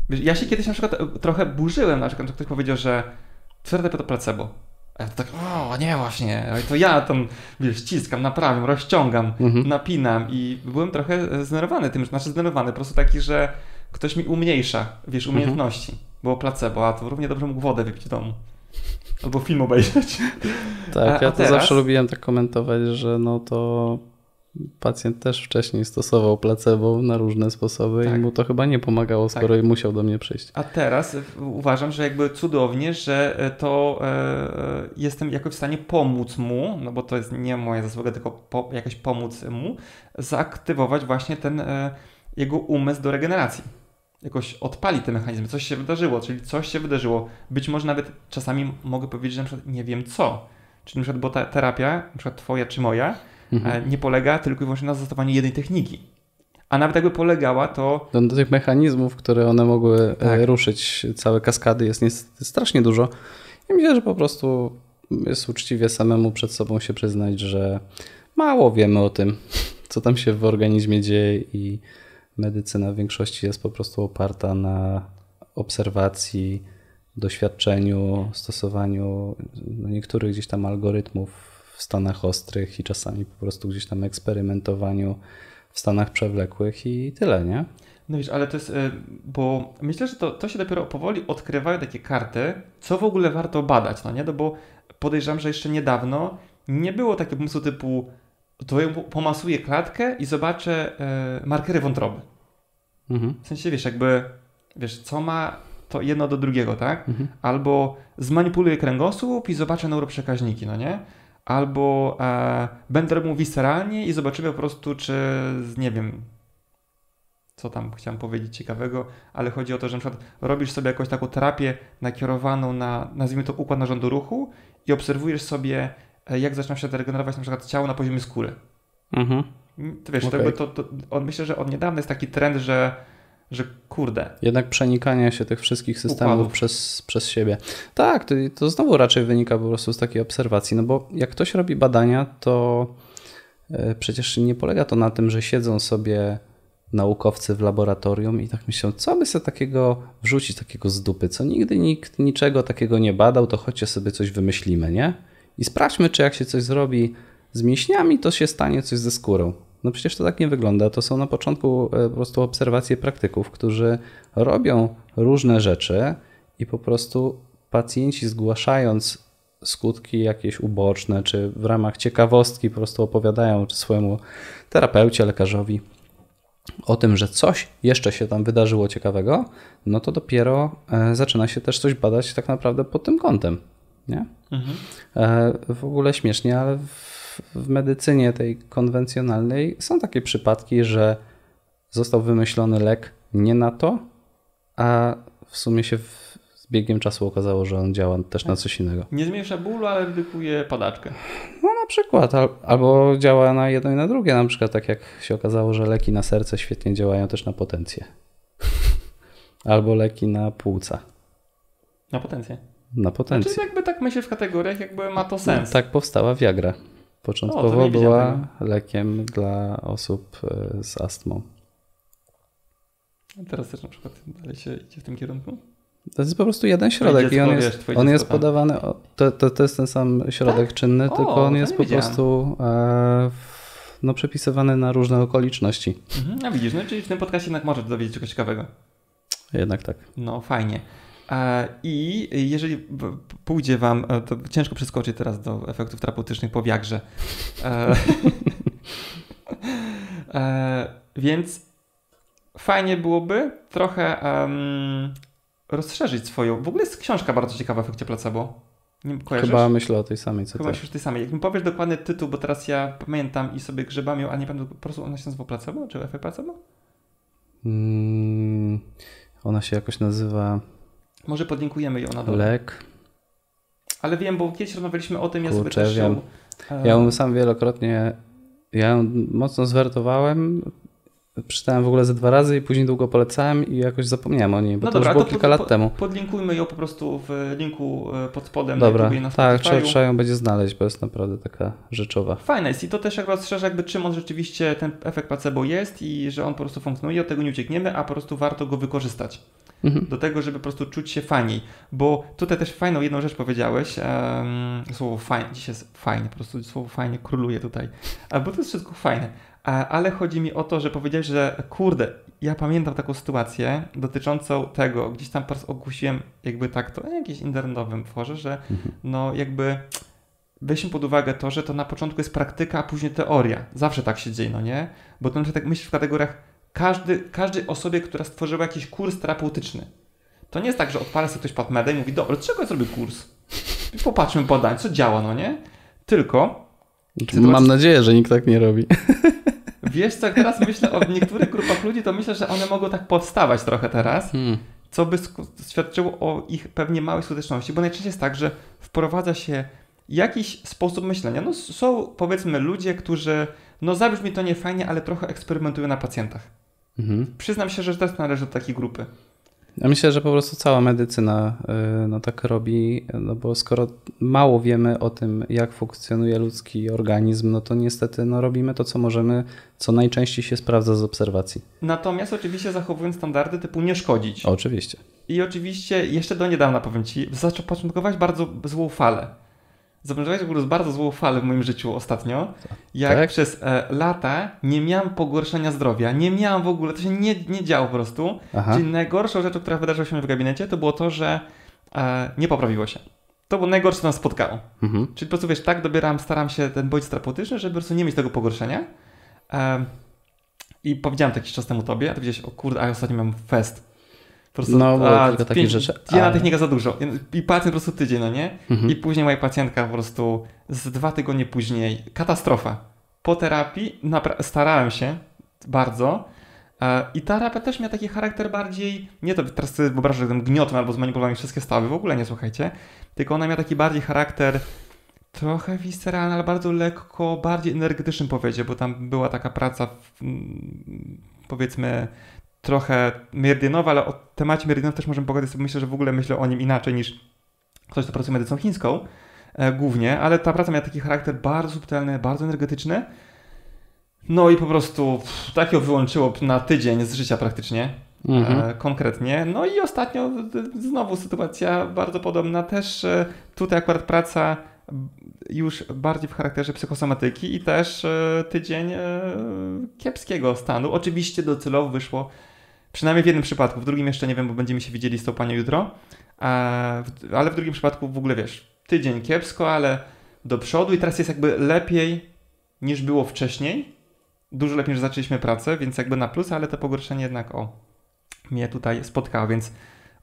Ja się kiedyś na przykład e, trochę burzyłem, na przykład ktoś powiedział, że twierdze to placebo. A ja to tak, o nie właśnie, Oj, to ja tam, wiesz, ściskam, naprawiam, rozciągam, Mhm. napinam i byłem trochę e, zdenerwowany tym, znaczy zdenerwowany, po prostu taki, że ktoś mi umniejsza, wiesz, Mhm. umiejętności. Było placebo, a to równie dobrze mógł wodę wypić w domu. Albo film obejrzeć. tak. A- ja a to teraz? zawsze lubiłem tak komentować, że no to pacjent też wcześniej stosował placebo na różne sposoby Tak. i mu to chyba nie pomagało, skoro musiał do mnie przyjść. A teraz uważam, że jakby cudownie, że e, to e, jestem jakoś w stanie pomóc mu, no bo to jest nie moja zasługa, tylko po, jakoś pomóc mu, zaaktywować właśnie ten e, jego umysł do regeneracji. Jakoś odpali te mechanizmy, coś się wydarzyło, czyli coś się wydarzyło. Być może nawet czasami mogę powiedzieć, że na przykład nie wiem co. Czyli na przykład, bo ta terapia, na przykład twoja czy moja, Mhm. e, nie polega tylko i wyłącznie na zastosowaniu jednej techniki. A nawet jakby polegała, to Do, do tych mechanizmów, które one mogły e, Tak. ruszyć, całe kaskady jest niestety strasznie dużo. I myślę, że po prostu jest uczciwie samemu przed sobą się przyznać, że mało wiemy o tym, *laughs* co tam się w organizmie dzieje i medycyna w większości jest po prostu oparta na obserwacji, doświadczeniu, stosowaniu no, niektórych gdzieś tam algorytmów w stanach ostrych i czasami po prostu gdzieś tam eksperymentowaniu w stanach przewlekłych i tyle, nie? No wiesz, ale to jest, y, bo myślę, że to, to się dopiero powoli odkrywają takie karty, co w ogóle warto badać, no nie? No bo podejrzewam, że jeszcze niedawno nie było takiego pomysłu typu to ja pomasuję klatkę i zobaczę y, markery wątroby. Mhm. W sensie, wiesz, jakby, wiesz, co ma to jedno do drugiego, tak? Mhm. Albo zmanipuluję kręgosłup i zobaczę neuroprzekaźniki, no nie? Albo e, będę robił visceralnie i zobaczymy po prostu, czy, nie wiem, co tam chciałem powiedzieć ciekawego, ale chodzi o to, że na przykład robisz sobie jakąś taką terapię nakierowaną na, nazwijmy to, układ narządu ruchu i obserwujesz sobie, e, jak zaczyna się regenerować na przykład ciało na poziomie skóry. Mhm. To wiesz, Okej. to, to, to, myślę, że od niedawna jest taki trend, że, że kurde, Jednak przenikania się tych wszystkich systemów Układów. przez, przez siebie. Tak, to, to znowu raczej wynika po prostu z takiej obserwacji, no bo jak ktoś robi badania, to e, przecież nie polega to na tym, że siedzą sobie naukowcy w laboratorium i tak myślą, co by sobie takiego wrzucić, takiego z dupy, co nigdy nikt niczego takiego nie badał, to chodźcie sobie coś wymyślimy, nie? I sprawdźmy, czy jak się coś zrobi z mięśniami, to się stanie coś ze skórą. No przecież to tak nie wygląda. To są na początku e, po prostu obserwacje praktyków, którzy robią różne rzeczy i po prostu pacjenci zgłaszając skutki jakieś uboczne, czy w ramach ciekawostki po prostu opowiadają swojemu terapeucie, lekarzowi o tym, że coś jeszcze się tam wydarzyło ciekawego, no to dopiero e, zaczyna się też coś badać tak naprawdę pod tym kątem. Nie? mhm. E, W ogóle śmiesznie, ale w, w medycynie tej konwencjonalnej są takie przypadki, że został wymyślony lek nie na to, a w sumie się w, z biegiem czasu okazało, że on działa też na coś innego. nie zmniejsza bólu, ale redukuje padaczkę. No na przykład, al, albo działa na jedno i na drugie, na przykład tak jak się okazało, że leki na serce świetnie działają też na potencję. *laughs* Albo leki na płuca. Na potencję. Na potencję. Czyli jakby tak myślę w kategoriach, jakby ma to sens. Tak powstała Viagra. Początkowo była lekiem dla osób e, z astmą. A Teraz też na przykład dalej się idzie w tym kierunku. To jest po prostu jeden środek i on wiesz, jest, twoje on jest tam. podawany, to, to, to jest ten sam środek Tak? czynny, O, tylko on jest po wiedziałem. prostu e, no, przepisywany na różne okoliczności. Mhm, a widzisz, no czyli w tym podcastie jednak możesz dowiedzieć czegoś ciekawego. Jednak tak. No, fajnie. E, I jeżeli pójdzie Wam, e, to ciężko przeskoczyć teraz do efektów terapeutycznych po wiagrze. *laughs* E, więc fajnie byłoby trochę em, rozszerzyć swoją. W ogóle jest książka bardzo ciekawa w efekcie placebo. Nie kojarzysz? Chyba myślę o tej samej, co Chyba ty. już ty samej. Jak mi powiesz dokładny tytuł, bo teraz ja pamiętam i sobie grzebam ją, a nie pamiętam, po prostu ona się nazywa placebo, czy efekt placebo? Mm, ona się jakoś nazywa Może podlinkujemy ją na dole. Lek. Ale wiem, bo kiedyś rozmawialiśmy o tym, ja sobie Kurczę, też wiem. ją, e, Ja ją sam wielokrotnie, ja ją mocno zwertowałem, przeczytałem w ogóle ze dwa razy i później długo polecałem i jakoś zapomniałem o niej, bo No to dobra, już było to kilka pod- lat pod- temu. Podlinkujmy ją po prostu w linku e, pod spodem Dobra, na tak, trzeba, trzeba ją będzie znaleźć, bo jest naprawdę taka rzeczowa. Fajne jest i to też jak rozszerza jakby czym on rzeczywiście ten efekt placebo jest i że on po prostu funkcjonuje, od tego nie uciekniemy, a po prostu warto go wykorzystać. Mhm. do tego, żeby po prostu czuć się fajniej. Bo tutaj też fajną jedną rzecz powiedziałeś. em, słowo fajnie, dzisiaj jest fajnie, po prostu słowo fajnie króluje tutaj. Bo to jest wszystko fajne. A, ale chodzi mi o to, że powiedziałeś, że kurde, ja pamiętam taką sytuację dotyczącą tego, gdzieś tam po prostu ogłosiłem jakby tak to, na jakimś internetowym forze, że Mhm. no jakby weźmy pod uwagę to, że to na początku jest praktyka, a później teoria. Zawsze tak się dzieje, no nie? Bo to na przykład tak myślisz w kategoriach każdy, każdej osobie, która stworzyła jakiś kurs terapeutyczny. To nie jest tak, że odpala sobie ktoś PadMeda i mówi, dobra, czego ja zrobię kurs? Popatrzmy podań, co działa, no nie? Tylko, Mam nadzieję, że nikt tak nie robi. *laughs* wiesz co, jak teraz myślę o niektórych grupach ludzi, to myślę, że one mogą tak powstawać trochę teraz, Hmm. co by świadczyło o ich pewnie małej skuteczności, bo najczęściej jest tak, że wprowadza się jakiś sposób myślenia. No są powiedzmy ludzie, którzy, no zabrzmi to nie fajnie, ale trochę eksperymentują na pacjentach. Mhm. Przyznam się, że też należy do takiej grupy. Ja myślę, że po prostu cała medycyna y, no, tak robi, no bo skoro mało wiemy o tym, jak funkcjonuje ludzki organizm, no to niestety no, robimy to, co możemy, co najczęściej się sprawdza z obserwacji. Natomiast oczywiście zachowując standardy typu nie szkodzić. Oczywiście. I oczywiście jeszcze do niedawna, powiem Ci, zapoczątkować bardzo złą falę. Zapoczątkowałeś w ogóle bardzo złą falę w moim życiu ostatnio. Jak Tak? przez e, lata nie miałem pogorszenia zdrowia. Nie miałem w ogóle, to się nie, nie działo po prostu. Aha. Czyli najgorszą rzeczą, która wydarzyła się w gabinecie, to było to, że e, nie poprawiło się. To było najgorsze, co nas spotkało. Mhm. Czyli po prostu wiesz, tak dobieram, staram się ten bodźc terapeutyczny, żeby po prostu nie mieć tego pogorszenia. Em, I powiedziałem to jakiś czas temu tobie, a ty powiedziałeś, o kurde, a ja ostatnio mam fest. Po prostu, No, było a, kilka takich rzeczy, Jedna ale- technika za dużo. I pacjent po prostu tydzień, no nie? Mhm. I później moja pacjentka po prostu z dwa tygodnie później, katastrofa. Po terapii starałem się bardzo. E, I ta terapia też miała taki charakter bardziej, nie to teraz sobie wyobrażam, że jestem gniotem albo zmanipulowałem wszystkie stawy, w ogóle nie słuchajcie. Tylko ona miała taki bardziej charakter trochę visceralny, ale bardzo lekko, bardziej energetyczny powiedzieć, bo tam była taka praca w, mm, powiedzmy trochę meridianowa, ale o temacie meridianów też możemy pogadać, myślę, że w ogóle myślę o nim inaczej niż ktoś, kto pracuje medycyną chińską e, głównie, ale ta praca miała taki charakter bardzo subtelny, bardzo energetyczny. No i po prostu pff, tak ją wyłączyło na tydzień z życia praktycznie, Mhm. e, konkretnie. No i ostatnio znowu sytuacja bardzo podobna. Też e, tutaj akurat praca już bardziej w charakterze psychosomatyki i też tydzień kiepskiego stanu. Oczywiście docelowo wyszło, przynajmniej w jednym przypadku, w drugim jeszcze nie wiem, bo będziemy się widzieli z tą panią jutro, a w, ale w drugim przypadku w ogóle wiesz, tydzień kiepsko, ale do przodu i teraz jest jakby lepiej niż było wcześniej. Dużo lepiej, że zaczęliśmy pracę, więc jakby na plus, ale to pogorszenie jednak o mnie tutaj spotkało, więc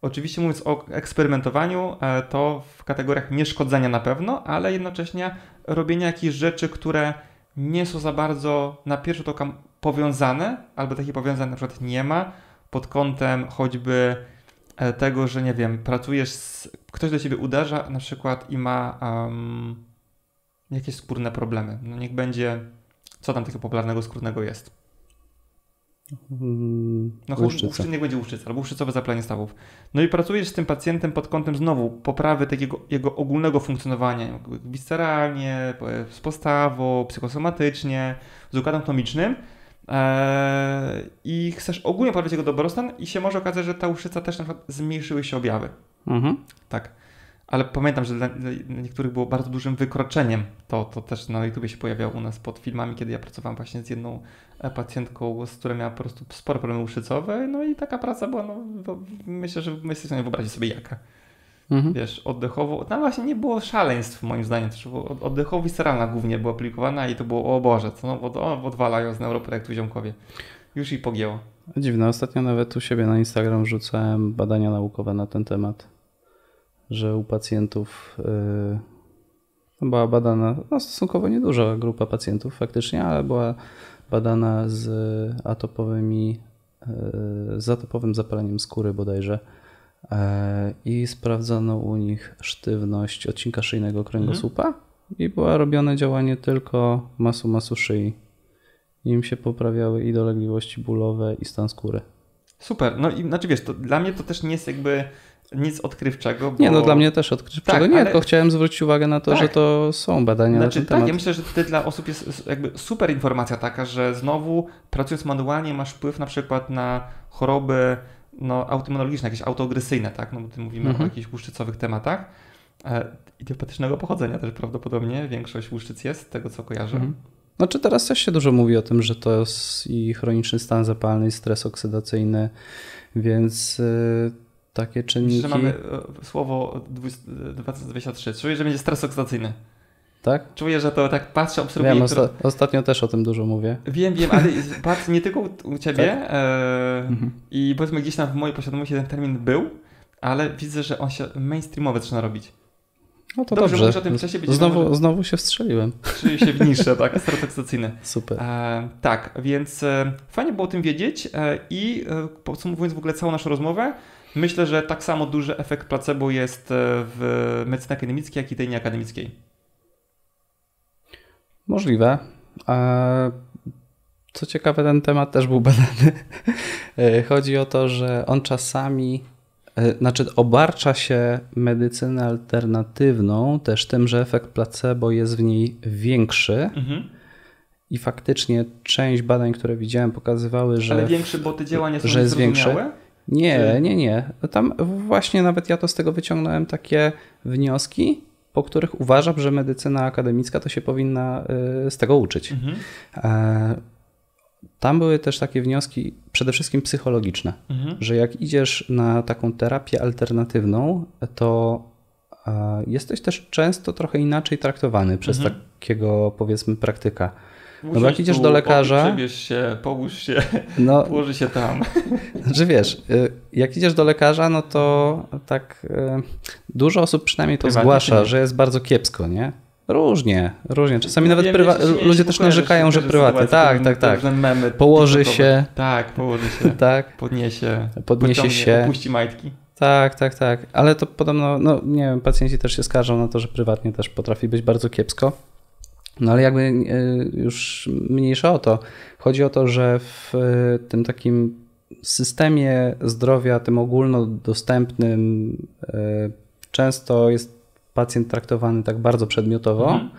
oczywiście mówiąc o eksperymentowaniu, e, to w kategoriach nieszkodzenia na pewno, ale jednocześnie robienia jakichś rzeczy, które nie są za bardzo na pierwszy rzut oka powiązane, albo takich powiązań na przykład nie ma, pod kątem choćby e, tego, że nie wiem, pracujesz z, ktoś do ciebie uderza na przykład i ma um, jakieś skórne problemy. No niech będzie, co tam takiego popularnego skórnego jest? No chodzi, Łuszczyca. łuszczy, niech będzie łuszczyca albo łuszczycowe zapalenie stawów. No i pracujesz z tym pacjentem pod kątem znowu poprawy takiego jego ogólnego funkcjonowania, po- z postawą, psychosomatycznie, z układem tomicznym, i chcesz ogólnie poprawić jego dobrostan i się może okazać, że ta łuszczyca też na przykład zmniejszyły się objawy. Mhm. Tak. Ale pamiętam, że dla, niektórych było bardzo dużym wykroczeniem. To, to też na YouTubie się pojawiało u nas pod filmami, kiedy ja pracowałem właśnie z jedną e, pacjentką, z którą miała po prostu spore problemy łuszczycowe. No i taka praca była, no, myślę, że jesteście w stanie wyobrazić sobie jaka. Mhm. Wiesz, oddechowo, tam właśnie nie było szaleństw moim zdaniem, też było oddechowo visceralna głównie była aplikowana i to było, o Boże, co no, odwalają z neuroprojektu ziomkowie. Już i pogięło. Dziwne, ostatnio nawet u siebie na Instagram rzucałem badania naukowe na ten temat, że u pacjentów yy, była badana, no stosunkowo nieduża grupa pacjentów faktycznie, ale była badana z atopowymi, yy, z atopowym zapaleniem skóry bodajże i sprawdzono u nich sztywność odcinka szyjnego kręgosłupa i było robione działanie tylko masu masu szyi. Im się poprawiały i dolegliwości bólowe i stan skóry. Super, no i znaczy wiesz, to dla mnie to też nie jest jakby nic odkrywczego. Bo... Nie, no dla mnie też odkrywczego Tak, nie, ale- tylko chciałem zwrócić uwagę na to, Tak. że to są badania Znaczy na ten tak, temat. ja myślę, że to dla osób jest jakby super informacja taka, że znowu pracując manualnie masz wpływ na przykład na choroby no, autoimmunologiczne, jakieś autoagresyjne, tak? No bo tu mówimy Mhm. o jakichś łuszczycowych tematach. E, idiopatycznego pochodzenia też prawdopodobnie, większość łuszczyc jest, z tego co kojarzę. Mhm. Znaczy teraz też się dużo mówi o tym, że to jest i chroniczny stan zapalny, i stres oksydacyjny, więc y, takie Myślę, czynniki... że mamy e, słowo 20 2023. Czuję, że będzie stres oksydacyjny. Tak? Czuję, że to tak patrzę, obserwuję. Wiem, osta- ostatnio też o tym dużo mówię. Wiem, wiem, ale *laughs* patrz, nie tylko u- ciebie. Tak? E, Mhm. I powiedzmy gdzieś tam w mojej posiadłości ten termin był, ale widzę, że on się mainstreamowy zaczyna robić. No to Dobrze, dobrze. o tym wcześniej, będzie znowu, może- znowu się wstrzeliłem. Czyli się w niszę, tak? *laughs* Stres oksydacyjny. Super. E, tak, więc e, fajnie było o tym wiedzieć e, i e, podsumowując w ogóle całą naszą rozmowę, myślę, że tak samo duży efekt placebo jest e, w medycynie akademickiej, jak i tej nieakademickiej. Możliwe. Co ciekawe, ten temat też był badany. E, Chodzi o to, że on czasami, e, znaczy obarcza się medycynę alternatywną też tym, że efekt placebo jest w niej większy Mhm. i faktycznie część badań, które widziałem, pokazywały, że Ale większy, bo te działania są że jest niezrozumiałe? Nie, nie, nie. Tam właśnie nawet ja to z tego wyciągnąłem takie wnioski, po których uważam, że medycyna akademicka to się powinna y, z tego uczyć. Mhm. E, Tam były też takie wnioski przede wszystkim psychologiczne, Mhm. że jak idziesz na taką terapię alternatywną, to e, jesteś też często trochę inaczej traktowany przez Mhm. takiego powiedzmy praktyka. Bo jak idziesz tu, do lekarza- Przebierz się, połóż się, *laughs* No, położy się tam. *laughs* Znaczy wiesz, y, jak idziesz do lekarza, no to tak y, dużo osób przynajmniej to zgłasza, nie? że jest bardzo kiepsko, nie? Różnie, różnie. Czasami No nawet wiem, prywa- się ludzie też narzekają, że prywatnie. Tak, tak, tak. różne memy Położy się. Tak, położy się. *laughs* Tak, Podniesie. Podniesie się. Opuści majtki. tak, tak, tak. Ale to podobno, no nie wiem, pacjenci też się skarżą na to, że prywatnie też potrafi być bardzo kiepsko. No ale jakby y, już mniejsza o to. Chodzi o to, że w y, tym takim systemie zdrowia, tym ogólnodostępnym, y, często jest pacjent traktowany tak bardzo przedmiotowo, Mhm.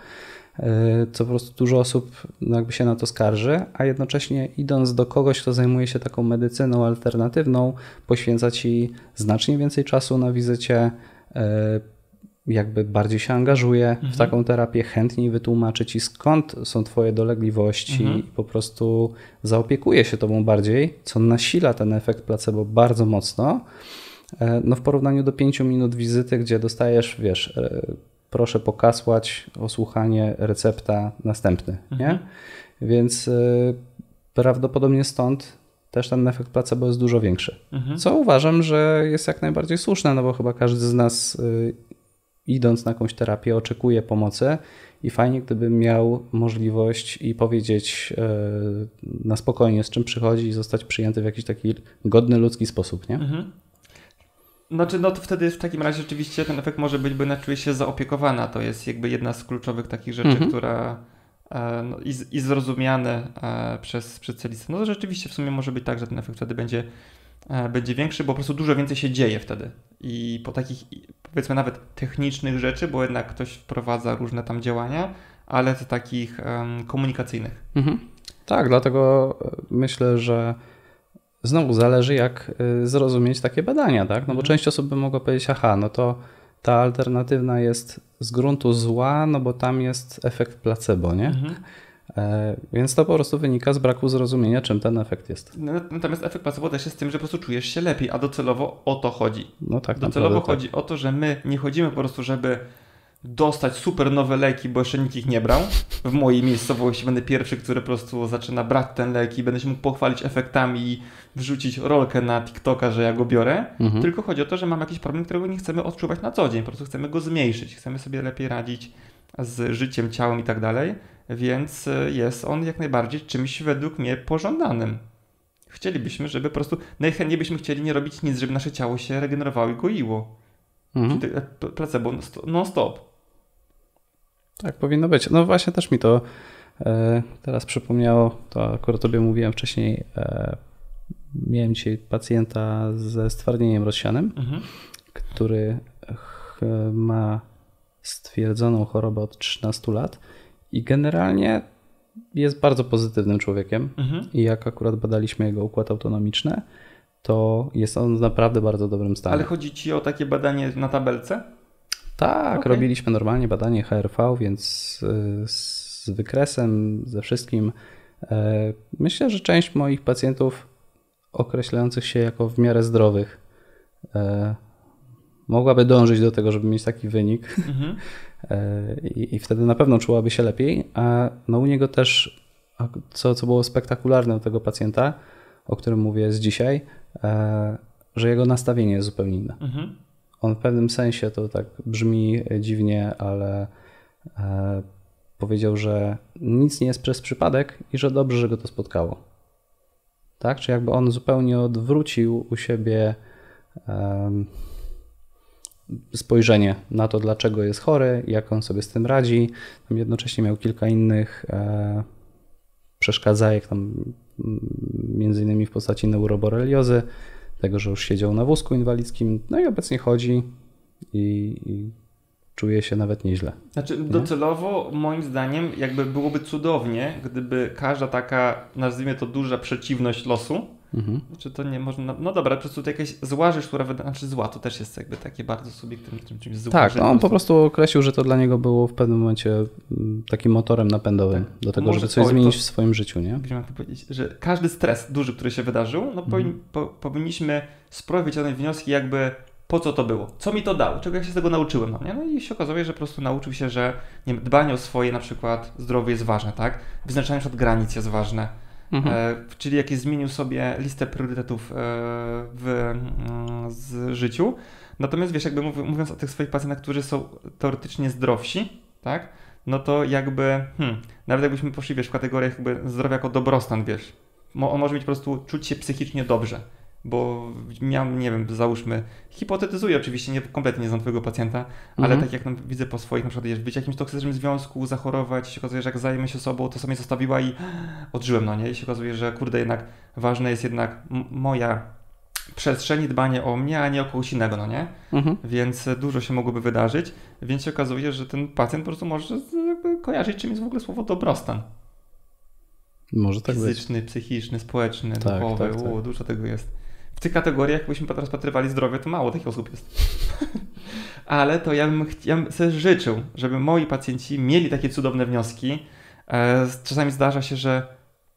co po prostu dużo osób jakby się na to skarży, a jednocześnie idąc do kogoś, kto zajmuje się taką medycyną alternatywną, poświęca ci znacznie więcej czasu na wizycie, jakby bardziej się angażuje Mhm. w taką terapię, chętniej wytłumaczy ci skąd są twoje dolegliwości Mhm. i po prostu zaopiekuje się tobą bardziej, co nasila ten efekt placebo bardzo mocno. E, No w porównaniu do 5 minut wizyty, gdzie dostajesz, wiesz, e, proszę pokasłać, osłuchanie, recepta, następny, nie? Mhm. Więc e, prawdopodobnie stąd też ten efekt placebo jest dużo większy. Mhm. Co uważam, że jest jak najbardziej słuszne, no bo chyba każdy z nas idąc na jakąś terapię oczekuje pomocy i fajnie gdyby miał możliwość i powiedzieć y, na spokojnie z czym przychodzi i zostać przyjęty w jakiś taki godny ludzki sposób, nie? Mhm. Znaczy, no to wtedy w takim razie rzeczywiście ten efekt może być, bo ona czuje się zaopiekowana. To jest jakby jedna z kluczowych takich rzeczy, Mhm. która e, no, i, i zrozumiane e, przez specjalistę. No to rzeczywiście w sumie może być tak, że ten efekt wtedy będzie, e, będzie większy, bo po prostu dużo więcej się dzieje wtedy. I po takich powiedzmy nawet technicznych rzeczy, bo jednak ktoś wprowadza różne tam działania, ale to takich em, komunikacyjnych. Mhm. Tak, dlatego myślę, że znowu zależy, jak y, zrozumieć takie badania, tak? No bo Mhm. część osób by mogła powiedzieć, aha, no to ta alternatywna jest z gruntu zła, no bo tam jest efekt placebo, nie? Mhm. E, więc to po prostu wynika z braku zrozumienia, czym ten efekt jest. No, Natomiast efekt placebo też jest tym, że po prostu czujesz się lepiej, a docelowo o to chodzi. No tak Docelowo naprawdę. chodzi o to, że my nie chodzimy po prostu, żeby dostać super nowe leki, bo jeszcze nikt ich nie brał. W mojej miejscowości będę pierwszy, który po prostu zaczyna brać ten lek i będę się mógł pochwalić efektami i wrzucić rolkę na TikToka, że ja go biorę. Mhm. Tylko chodzi o to, że mam jakiś problem, którego nie chcemy odczuwać na co dzień. Po prostu chcemy go zmniejszyć, chcemy sobie lepiej radzić z życiem, ciałem i tak dalej. Więc y, jest on jak najbardziej czymś według mnie pożądanym. Chcielibyśmy, żeby po prostu najchętniej byśmy chcieli nie robić nic, żeby nasze ciało się regenerowało i goiło. Mhm. Czyli p- placebo non-stop- non-stop. Tak, powinno być. No właśnie też mi to e, teraz przypomniało, to akurat tobie mówiłem wcześniej, e, miałem dzisiaj pacjenta ze stwardnieniem rozsianym, Mhm. który ma stwierdzoną chorobę od 13 lat i generalnie jest bardzo pozytywnym człowiekiem. Mhm. I jak akurat badaliśmy jego układ autonomiczny, to jest on w naprawdę bardzo dobrym stanie. Ale chodzi ci o takie badanie na tabelce? Tak, Okej. robiliśmy normalnie badanie HRV, więc y, z wykresem, ze wszystkim. E, Myślę, że część moich pacjentów określających się jako w miarę zdrowych e, mogłaby dążyć do tego, żeby mieć taki wynik Mhm. *laughs* E, i, i wtedy na pewno czułaby się lepiej. A no u niego też, co, co było spektakularne u tego pacjenta, o którym mówię z dzisiaj, e, że jego nastawienie jest zupełnie inne. Mhm. On w pewnym sensie to tak brzmi dziwnie, ale e, powiedział, że nic nie jest przez przypadek i że dobrze, że go to spotkało. Tak? Czy jakby on zupełnie odwrócił u siebie em, spojrzenie na to, dlaczego jest chory, jak on sobie z tym radzi. Tam jednocześnie miał kilka innych e, przeszkadzajek, tam mm, między innymi w postaci neuroboreliozy, tego, że już siedział na wózku inwalidzkim, no i obecnie chodzi i, i czuje się nawet nieźle. Znaczy, docelowo moim zdaniem jakby byłoby cudownie, gdyby każda taka, nazwijmy to duża przeciwność losu, Mhm. czy to nie można, no dobra, po prostu to jakaś zła rzecz, która wyda, znaczy zła, to też jest jakby takie bardzo subiektywne, czym, czymś złym. Tak, no on po prostu określił, że to dla niego było w pewnym momencie mm, takim motorem napędowym Tak. do tego, Może- żeby coś oj, zmienić to- w swoim życiu, nie? To powiedzieć, że każdy stres duży, który się wydarzył, no powin, po, powinniśmy spróbować wyciągnąć wnioski jakby po co to było, co mi to dało, czego ja się z tego nauczyłem, no nie? No i się okazuje, że po prostu nauczył się, że nie wiem, dbanie o swoje na przykład zdrowie jest ważne, tak? Wyznaczanie na przykład granic jest ważne, Mhm. e, czyli jakieś zmienił sobie listę priorytetów e, w mm, z życiu. Natomiast wiesz, jakby mówi- mówiąc o tych swoich pacjentach, którzy są teoretycznie zdrowsi, tak? No to jakby, hmm, nawet jakbyśmy poszli, wiesz, w kategoriach jakby zdrowia jako dobrostan, wiesz, on może mieć po prostu czuć się psychicznie dobrze, bo miałem, nie wiem, załóżmy, hipotetyzuję oczywiście, nie, kompletnie nie znam twojego pacjenta, ale Mhm. tak jak no, widzę po swoich, na przykład wiesz, być w jakimś toksycznym związku, zachorować, się okazuje, że jak zajmę się sobą, to sobie zostawiła i *gasps* odżyłem, no nie? I się okazuje, że kurde, jednak ważne jest jednak moja przestrzeń i dbanie o mnie, a nie o kogoś innego, no nie? Mhm. Więc dużo się mogłoby wydarzyć, więc się okazuje, że ten pacjent po prostu może kojarzyć, czym jest w ogóle słowo dobrostan. Może tak być. Fizyczny, psychiczny, społeczny, Tak, duchowy, tak, tak. U, dużo tego jest. Tych kategoriach, jakbyśmy rozpatrywali zdrowie, to mało takich osób jest. *laughs* Ale to ja bym, ja bym sobie życzył, żeby moi pacjenci mieli takie cudowne wnioski. E, Czasami zdarza się, że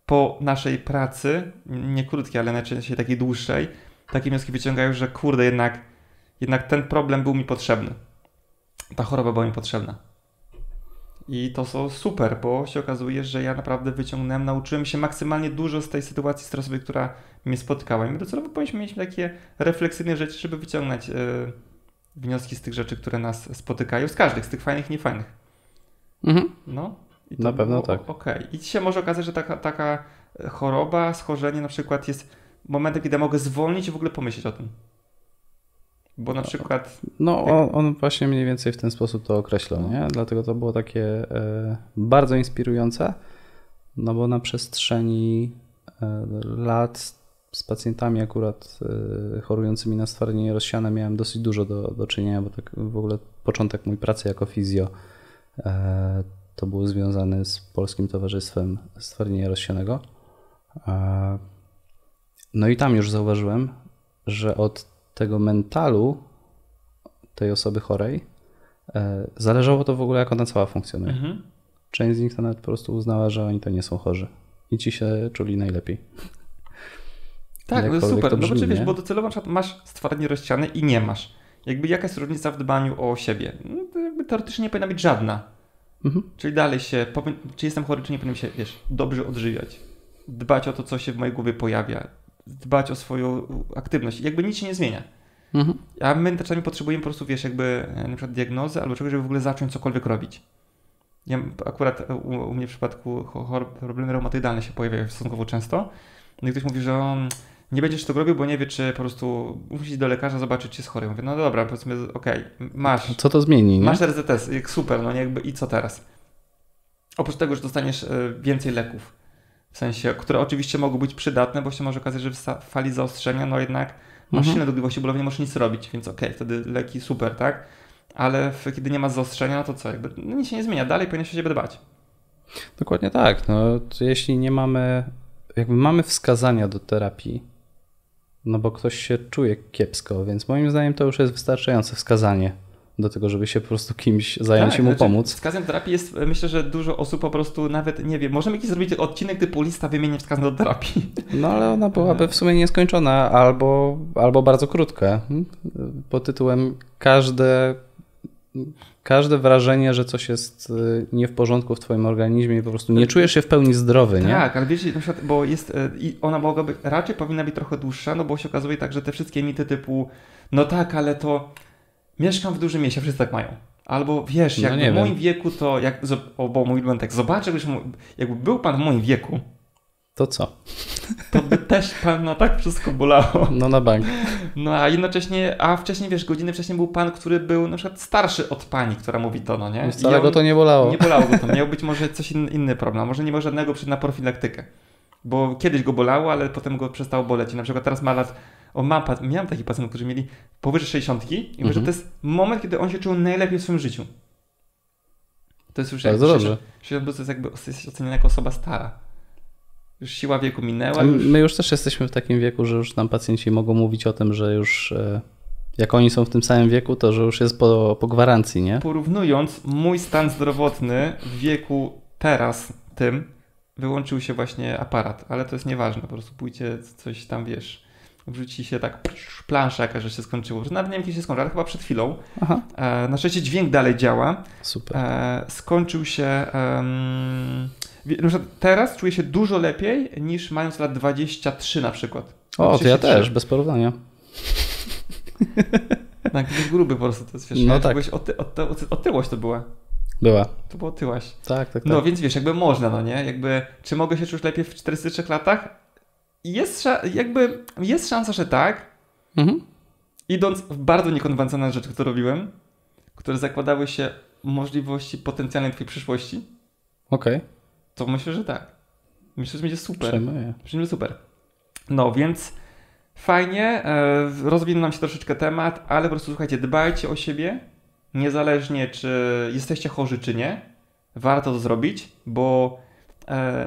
po naszej pracy, nie krótkiej, ale najczęściej takiej dłuższej, takie wnioski wyciągają, że kurde, jednak, jednak ten problem był mi potrzebny. Ta choroba była mi potrzebna. I to są super, bo się okazuje, że ja naprawdę wyciągnąłem, nauczyłem się maksymalnie dużo z tej sytuacji stresowej, która mnie spotkała. I my docelowo powinniśmy mieć takie refleksyjne rzeczy, żeby wyciągnąć e, wnioski z tych rzeczy, które nas spotykają, z każdych, z tych fajnych niefajnych. Mhm. No. I Na pewno było tak. Okej. I się może okazać, że taka, taka choroba, schorzenie na przykład jest momentem, kiedy mogę zwolnić i w ogóle pomyśleć o tym. Bo na przykład No, on, on właśnie mniej więcej w ten sposób to określał, nie? Dlatego to było takie e, bardzo inspirujące, no bo na przestrzeni e, lat z pacjentami akurat e, chorującymi na stwardnienie rozsiane miałem dosyć dużo do, do czynienia, bo tak w ogóle początek mój pracy jako fizjo to był związany z Polskim Towarzystwem Stwardnienia Rozsianego. No i tam już zauważyłem, że od tego mentalu tej osoby chorej e, zależało to w ogóle, jak ona cała funkcjonuje. Mhm. Część z nich to nawet po prostu uznała, że oni to nie są chorzy i ci się czuli najlepiej. *laughs* Tak, to jest super. To brzmi, no bo, wiesz, bo docelowo masz stwardnienie rozsiane i nie masz. Jakby jaka jest różnica w dbaniu o siebie? No, to jakby teoretycznie nie powinna być żadna. Mhm. Czyli dalej się, czy jestem chory, czy nie powinien się, wiesz, dobrze odżywiać. Dbać o to, co się w mojej głowie pojawia. Dbać o swoją aktywność. Jakby nic się nie zmienia. Mhm. A my czasami potrzebujemy po prostu, wiesz, jakby e, na przykład diagnozy albo czegoś, żeby w ogóle zacząć cokolwiek robić. Ja akurat u, u mnie w przypadku problemy reumatoidalne się pojawiają stosunkowo często. No i ktoś mówi, że on nie będziesz tego robił, bo nie wie, czy po prostu musi do lekarza zobaczyć, czy jest chory. Mówię, no dobra, powiedzmy, okej, okay, masz. Co to zmieni, nie? Masz jak super, no nie, jakby i co teraz? Oprócz tego, że dostaniesz e, więcej leków, w sensie, które oczywiście mogą być przydatne, bo się może okazać, że w fali zaostrzenia, no jednak masz mhm. silne dolegliwości bólowe, nie możesz nic robić, więc okej, okay, wtedy leki super, tak? Ale kiedy nie ma zaostrzenia, no to co, jakby no nic się nie zmienia, dalej powinien się dbać. Dokładnie tak, no jeśli nie mamy, jakby mamy wskazania do terapii, no bo ktoś się czuje kiepsko, więc moim zdaniem to już jest wystarczające wskazanie do tego, żeby się po prostu kimś zająć tak, i mu znaczy, pomóc. Wskazem terapii jest, myślę, że dużo osób po prostu nawet nie wie. Możemy jakiś zrobić odcinek typu lista wymienień wskazań do terapii. No ale ona byłaby w sumie nieskończona albo, albo bardzo krótka. Hmm? Pod tytułem każde każde wrażenie, że coś jest y, nie w porządku w twoim organizmie i po prostu nie czujesz się w pełni zdrowy, nie? Tak, ale wiecie, na przykład, bo jest, y, i ona mogłaby, raczej powinna być trochę dłuższa, no bo się okazuje tak, że te wszystkie mity typu, no tak, ale to mieszkam w dużym mieście, wszyscy tak mają. Albo wiesz, jak no w moim wieku to, jak, o, bo mówiłem tak, zobaczę, jakby był pan w moim wieku, to co? To by też pana tak wszystko bolało. No na bank. No a jednocześnie, a wcześniej, wiesz, godziny wcześniej był pan, który był na przykład starszy od pani, która mówi to, no nie? Wcale go to nie bolało. Nie bolało go to. Miał być może coś inny, inny problem. Może nie ma żadnego przed na profilaktykę. Bo kiedyś go bolało, ale potem go przestało boleć. I na przykład teraz ma lat, o mam, miałem takich pacjentów, którzy mieli powyżej 60 i mówię, że mhm. to jest moment, kiedy on się czuł najlepiej w swoim życiu. To jest już Bardzo jak, dobrze. 60 to jest jakby oceniana jako osoba stara. Już siła wieku minęła. Już... My już też jesteśmy w takim wieku, że już nam pacjenci mogą mówić o tym, że już e, jak oni są w tym samym wieku, to że już jest po, po gwarancji, nie? Porównując mój stan zdrowotny w wieku teraz tym, wyłączył się właśnie aparat, ale to jest nieważne, po prostu pójdzie coś tam, wiesz, wrzuci się tak plansza jakaś, że się skończyło. Nawet nie wiem, kiedy się skończył, ale chyba przed chwilą. Aha. E, na szczęście dźwięk dalej działa. Super. E, skończył się... Um, teraz czuję się dużo lepiej niż mając lat 23 na przykład. O, to ja też, bez porównania. *laughs* Tak, jest gruby po prostu. To jest, wiesz, no tak. Oty, oty, otyłość to była. Była. To było otyłaś. Tak, tak, tak. No więc wiesz, jakby można, no nie? Jakby, czy mogę się czuć lepiej w 43 latach? Jest, jakby, jest szansa, że tak. Mhm. Idąc w bardzo niekonwencjonalne rzeczy, które robiłem, które zakładały się możliwości potencjalnej twojej przyszłości. Okej. Okay to myślę, że tak. Myślę, że będzie super. Będzie super. No więc fajnie, e, rozwinął nam się troszeczkę temat, ale po prostu słuchajcie, dbajcie o siebie, niezależnie czy jesteście chorzy, czy nie. Warto to zrobić, bo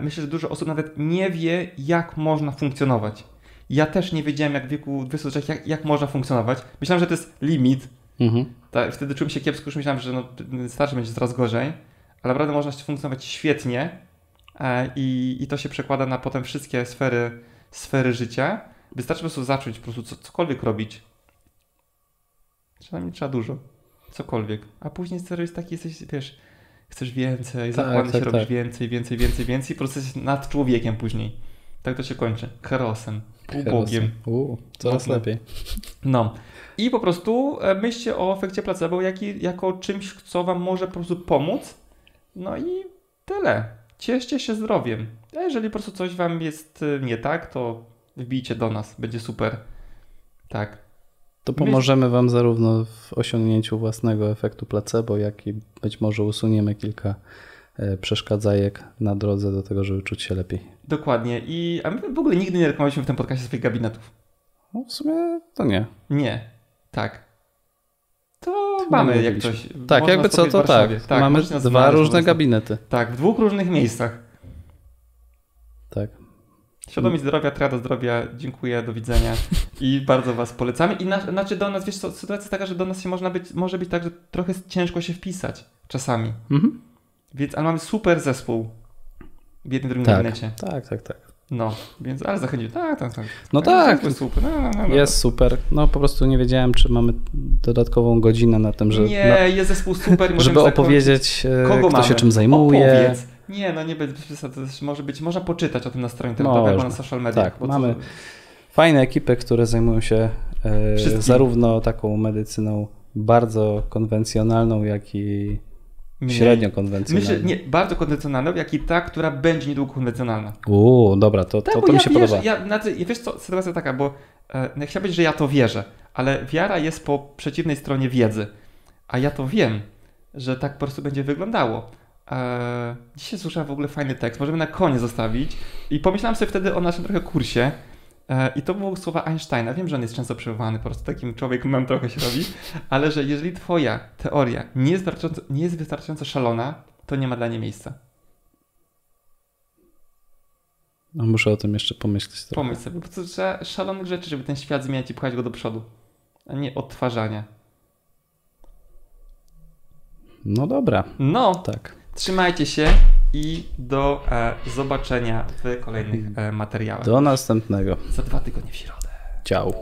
myślę, że dużo osób nawet nie wie, jak można funkcjonować. Ja też nie wiedziałem, jak w wieku 23, jak, jak można funkcjonować. Myślałem, że to jest limit. Mhm. Wtedy czułem się kiepsko, już myślałem, że no, starszy będzie coraz gorzej, ale naprawdę można funkcjonować świetnie E, i, i to się przekłada na potem wszystkie sfery, sfery życia. Wystarczy po prostu zacząć po prostu co, cokolwiek robić. Przynajmniej trzeba dużo. Cokolwiek. A później cel jest taki, jesteś, wiesz, chcesz więcej, tak, tak, się tak. robisz więcej, więcej, więcej, więcej i po prostu jesteś nad człowiekiem później. Tak to się kończy. Herosem. Ubogiem. Uuu, coraz Mocno. lepiej. No. I po prostu e, myślcie o efekcie placebo jaki, jako czymś, co wam może po prostu pomóc. No i tyle cieszcie się zdrowiem. A jeżeli po prostu coś wam jest y, nie tak, to wbijcie do nas, będzie super. Tak. To pomożemy wam zarówno w osiągnięciu własnego efektu placebo, jak i być może usuniemy kilka e, przeszkadzajek na drodze do tego, żeby czuć się lepiej. Dokładnie. I a my w ogóle nigdy nie reklamowaliśmy w tym podcastie swoich gabinetów. No w sumie to nie. Nie. Tak. To mamy jak coś. Tak, Można jakby co, to tak. tak Mamy dwa różne gabinety. Tak, w dwóch różnych miejscach. Świadomi zdrowia, Trada Zdrowia, dziękuję, do widzenia *laughs* i bardzo Was polecamy. I na, znaczy do nas, wiesz sytuacja jest taka, że do nas się można być, może być tak, że trochę ciężko się wpisać czasami. Mhm. Więc, ale mamy super zespół w jednym drugim Tak. gabinecie. tak, tak, tak. No, więc, ale zachęcił, tak, tak, tak. No tak, Zespół super, no, no, no, no. jest super. No po prostu nie wiedziałem, czy mamy dodatkową godzinę na tym, że Nie, na, jest zespół super. *laughs* żeby opowiedzieć, e, Kogo kto mamy? się czym zajmuje. Opowiedz. Nie, no nie bez przesady, to też może być, można poczytać o tym na stronie internetowej albo na social mediach. Tak, bo to- mamy Fajne ekipy, które zajmują się e, zarówno taką medycyną bardzo konwencjonalną, jak i mniej. średnio konwencjonalną. Myślę, nie, bardzo konwencjonalną, jak i ta, która będzie niedługo konwencjonalna. Uuu, dobra, to, Tak, to, to mi ja się wierzę, podoba. Ja, znaczy, wiesz co, sytuacja taka, bo e, no, chciałbym powiedzieć, że ja to wierzę, ale wiara jest po przeciwnej stronie wiedzy. A ja to wiem, że tak po prostu będzie wyglądało. E, dzisiaj słyszałem w ogóle fajny tekst, możemy na koniec zostawić. I pomyślałem sobie wtedy o naszym trochę kursie. E, I to były słowa Einsteina. Wiem, że on jest często przywołany, po prostu takim człowiekiem mem trochę się robi, *laughs* ale że jeżeli twoja teoria nie jest wystarczająco, nie jest wystarczająco szalona, to nie ma dla niej miejsca. No, muszę o tym jeszcze pomyśleć trochę. Pomyśl sobie, po prostu trzeba szalonych rzeczy, żeby ten świat zmieniać i pchać go do przodu, a nie odtwarzania. No dobra, No, tak. Trzymajcie się i do e, zobaczenia w kolejnych e, materiałach. Do następnego. Za dwa tygodnie w środę. Ciao.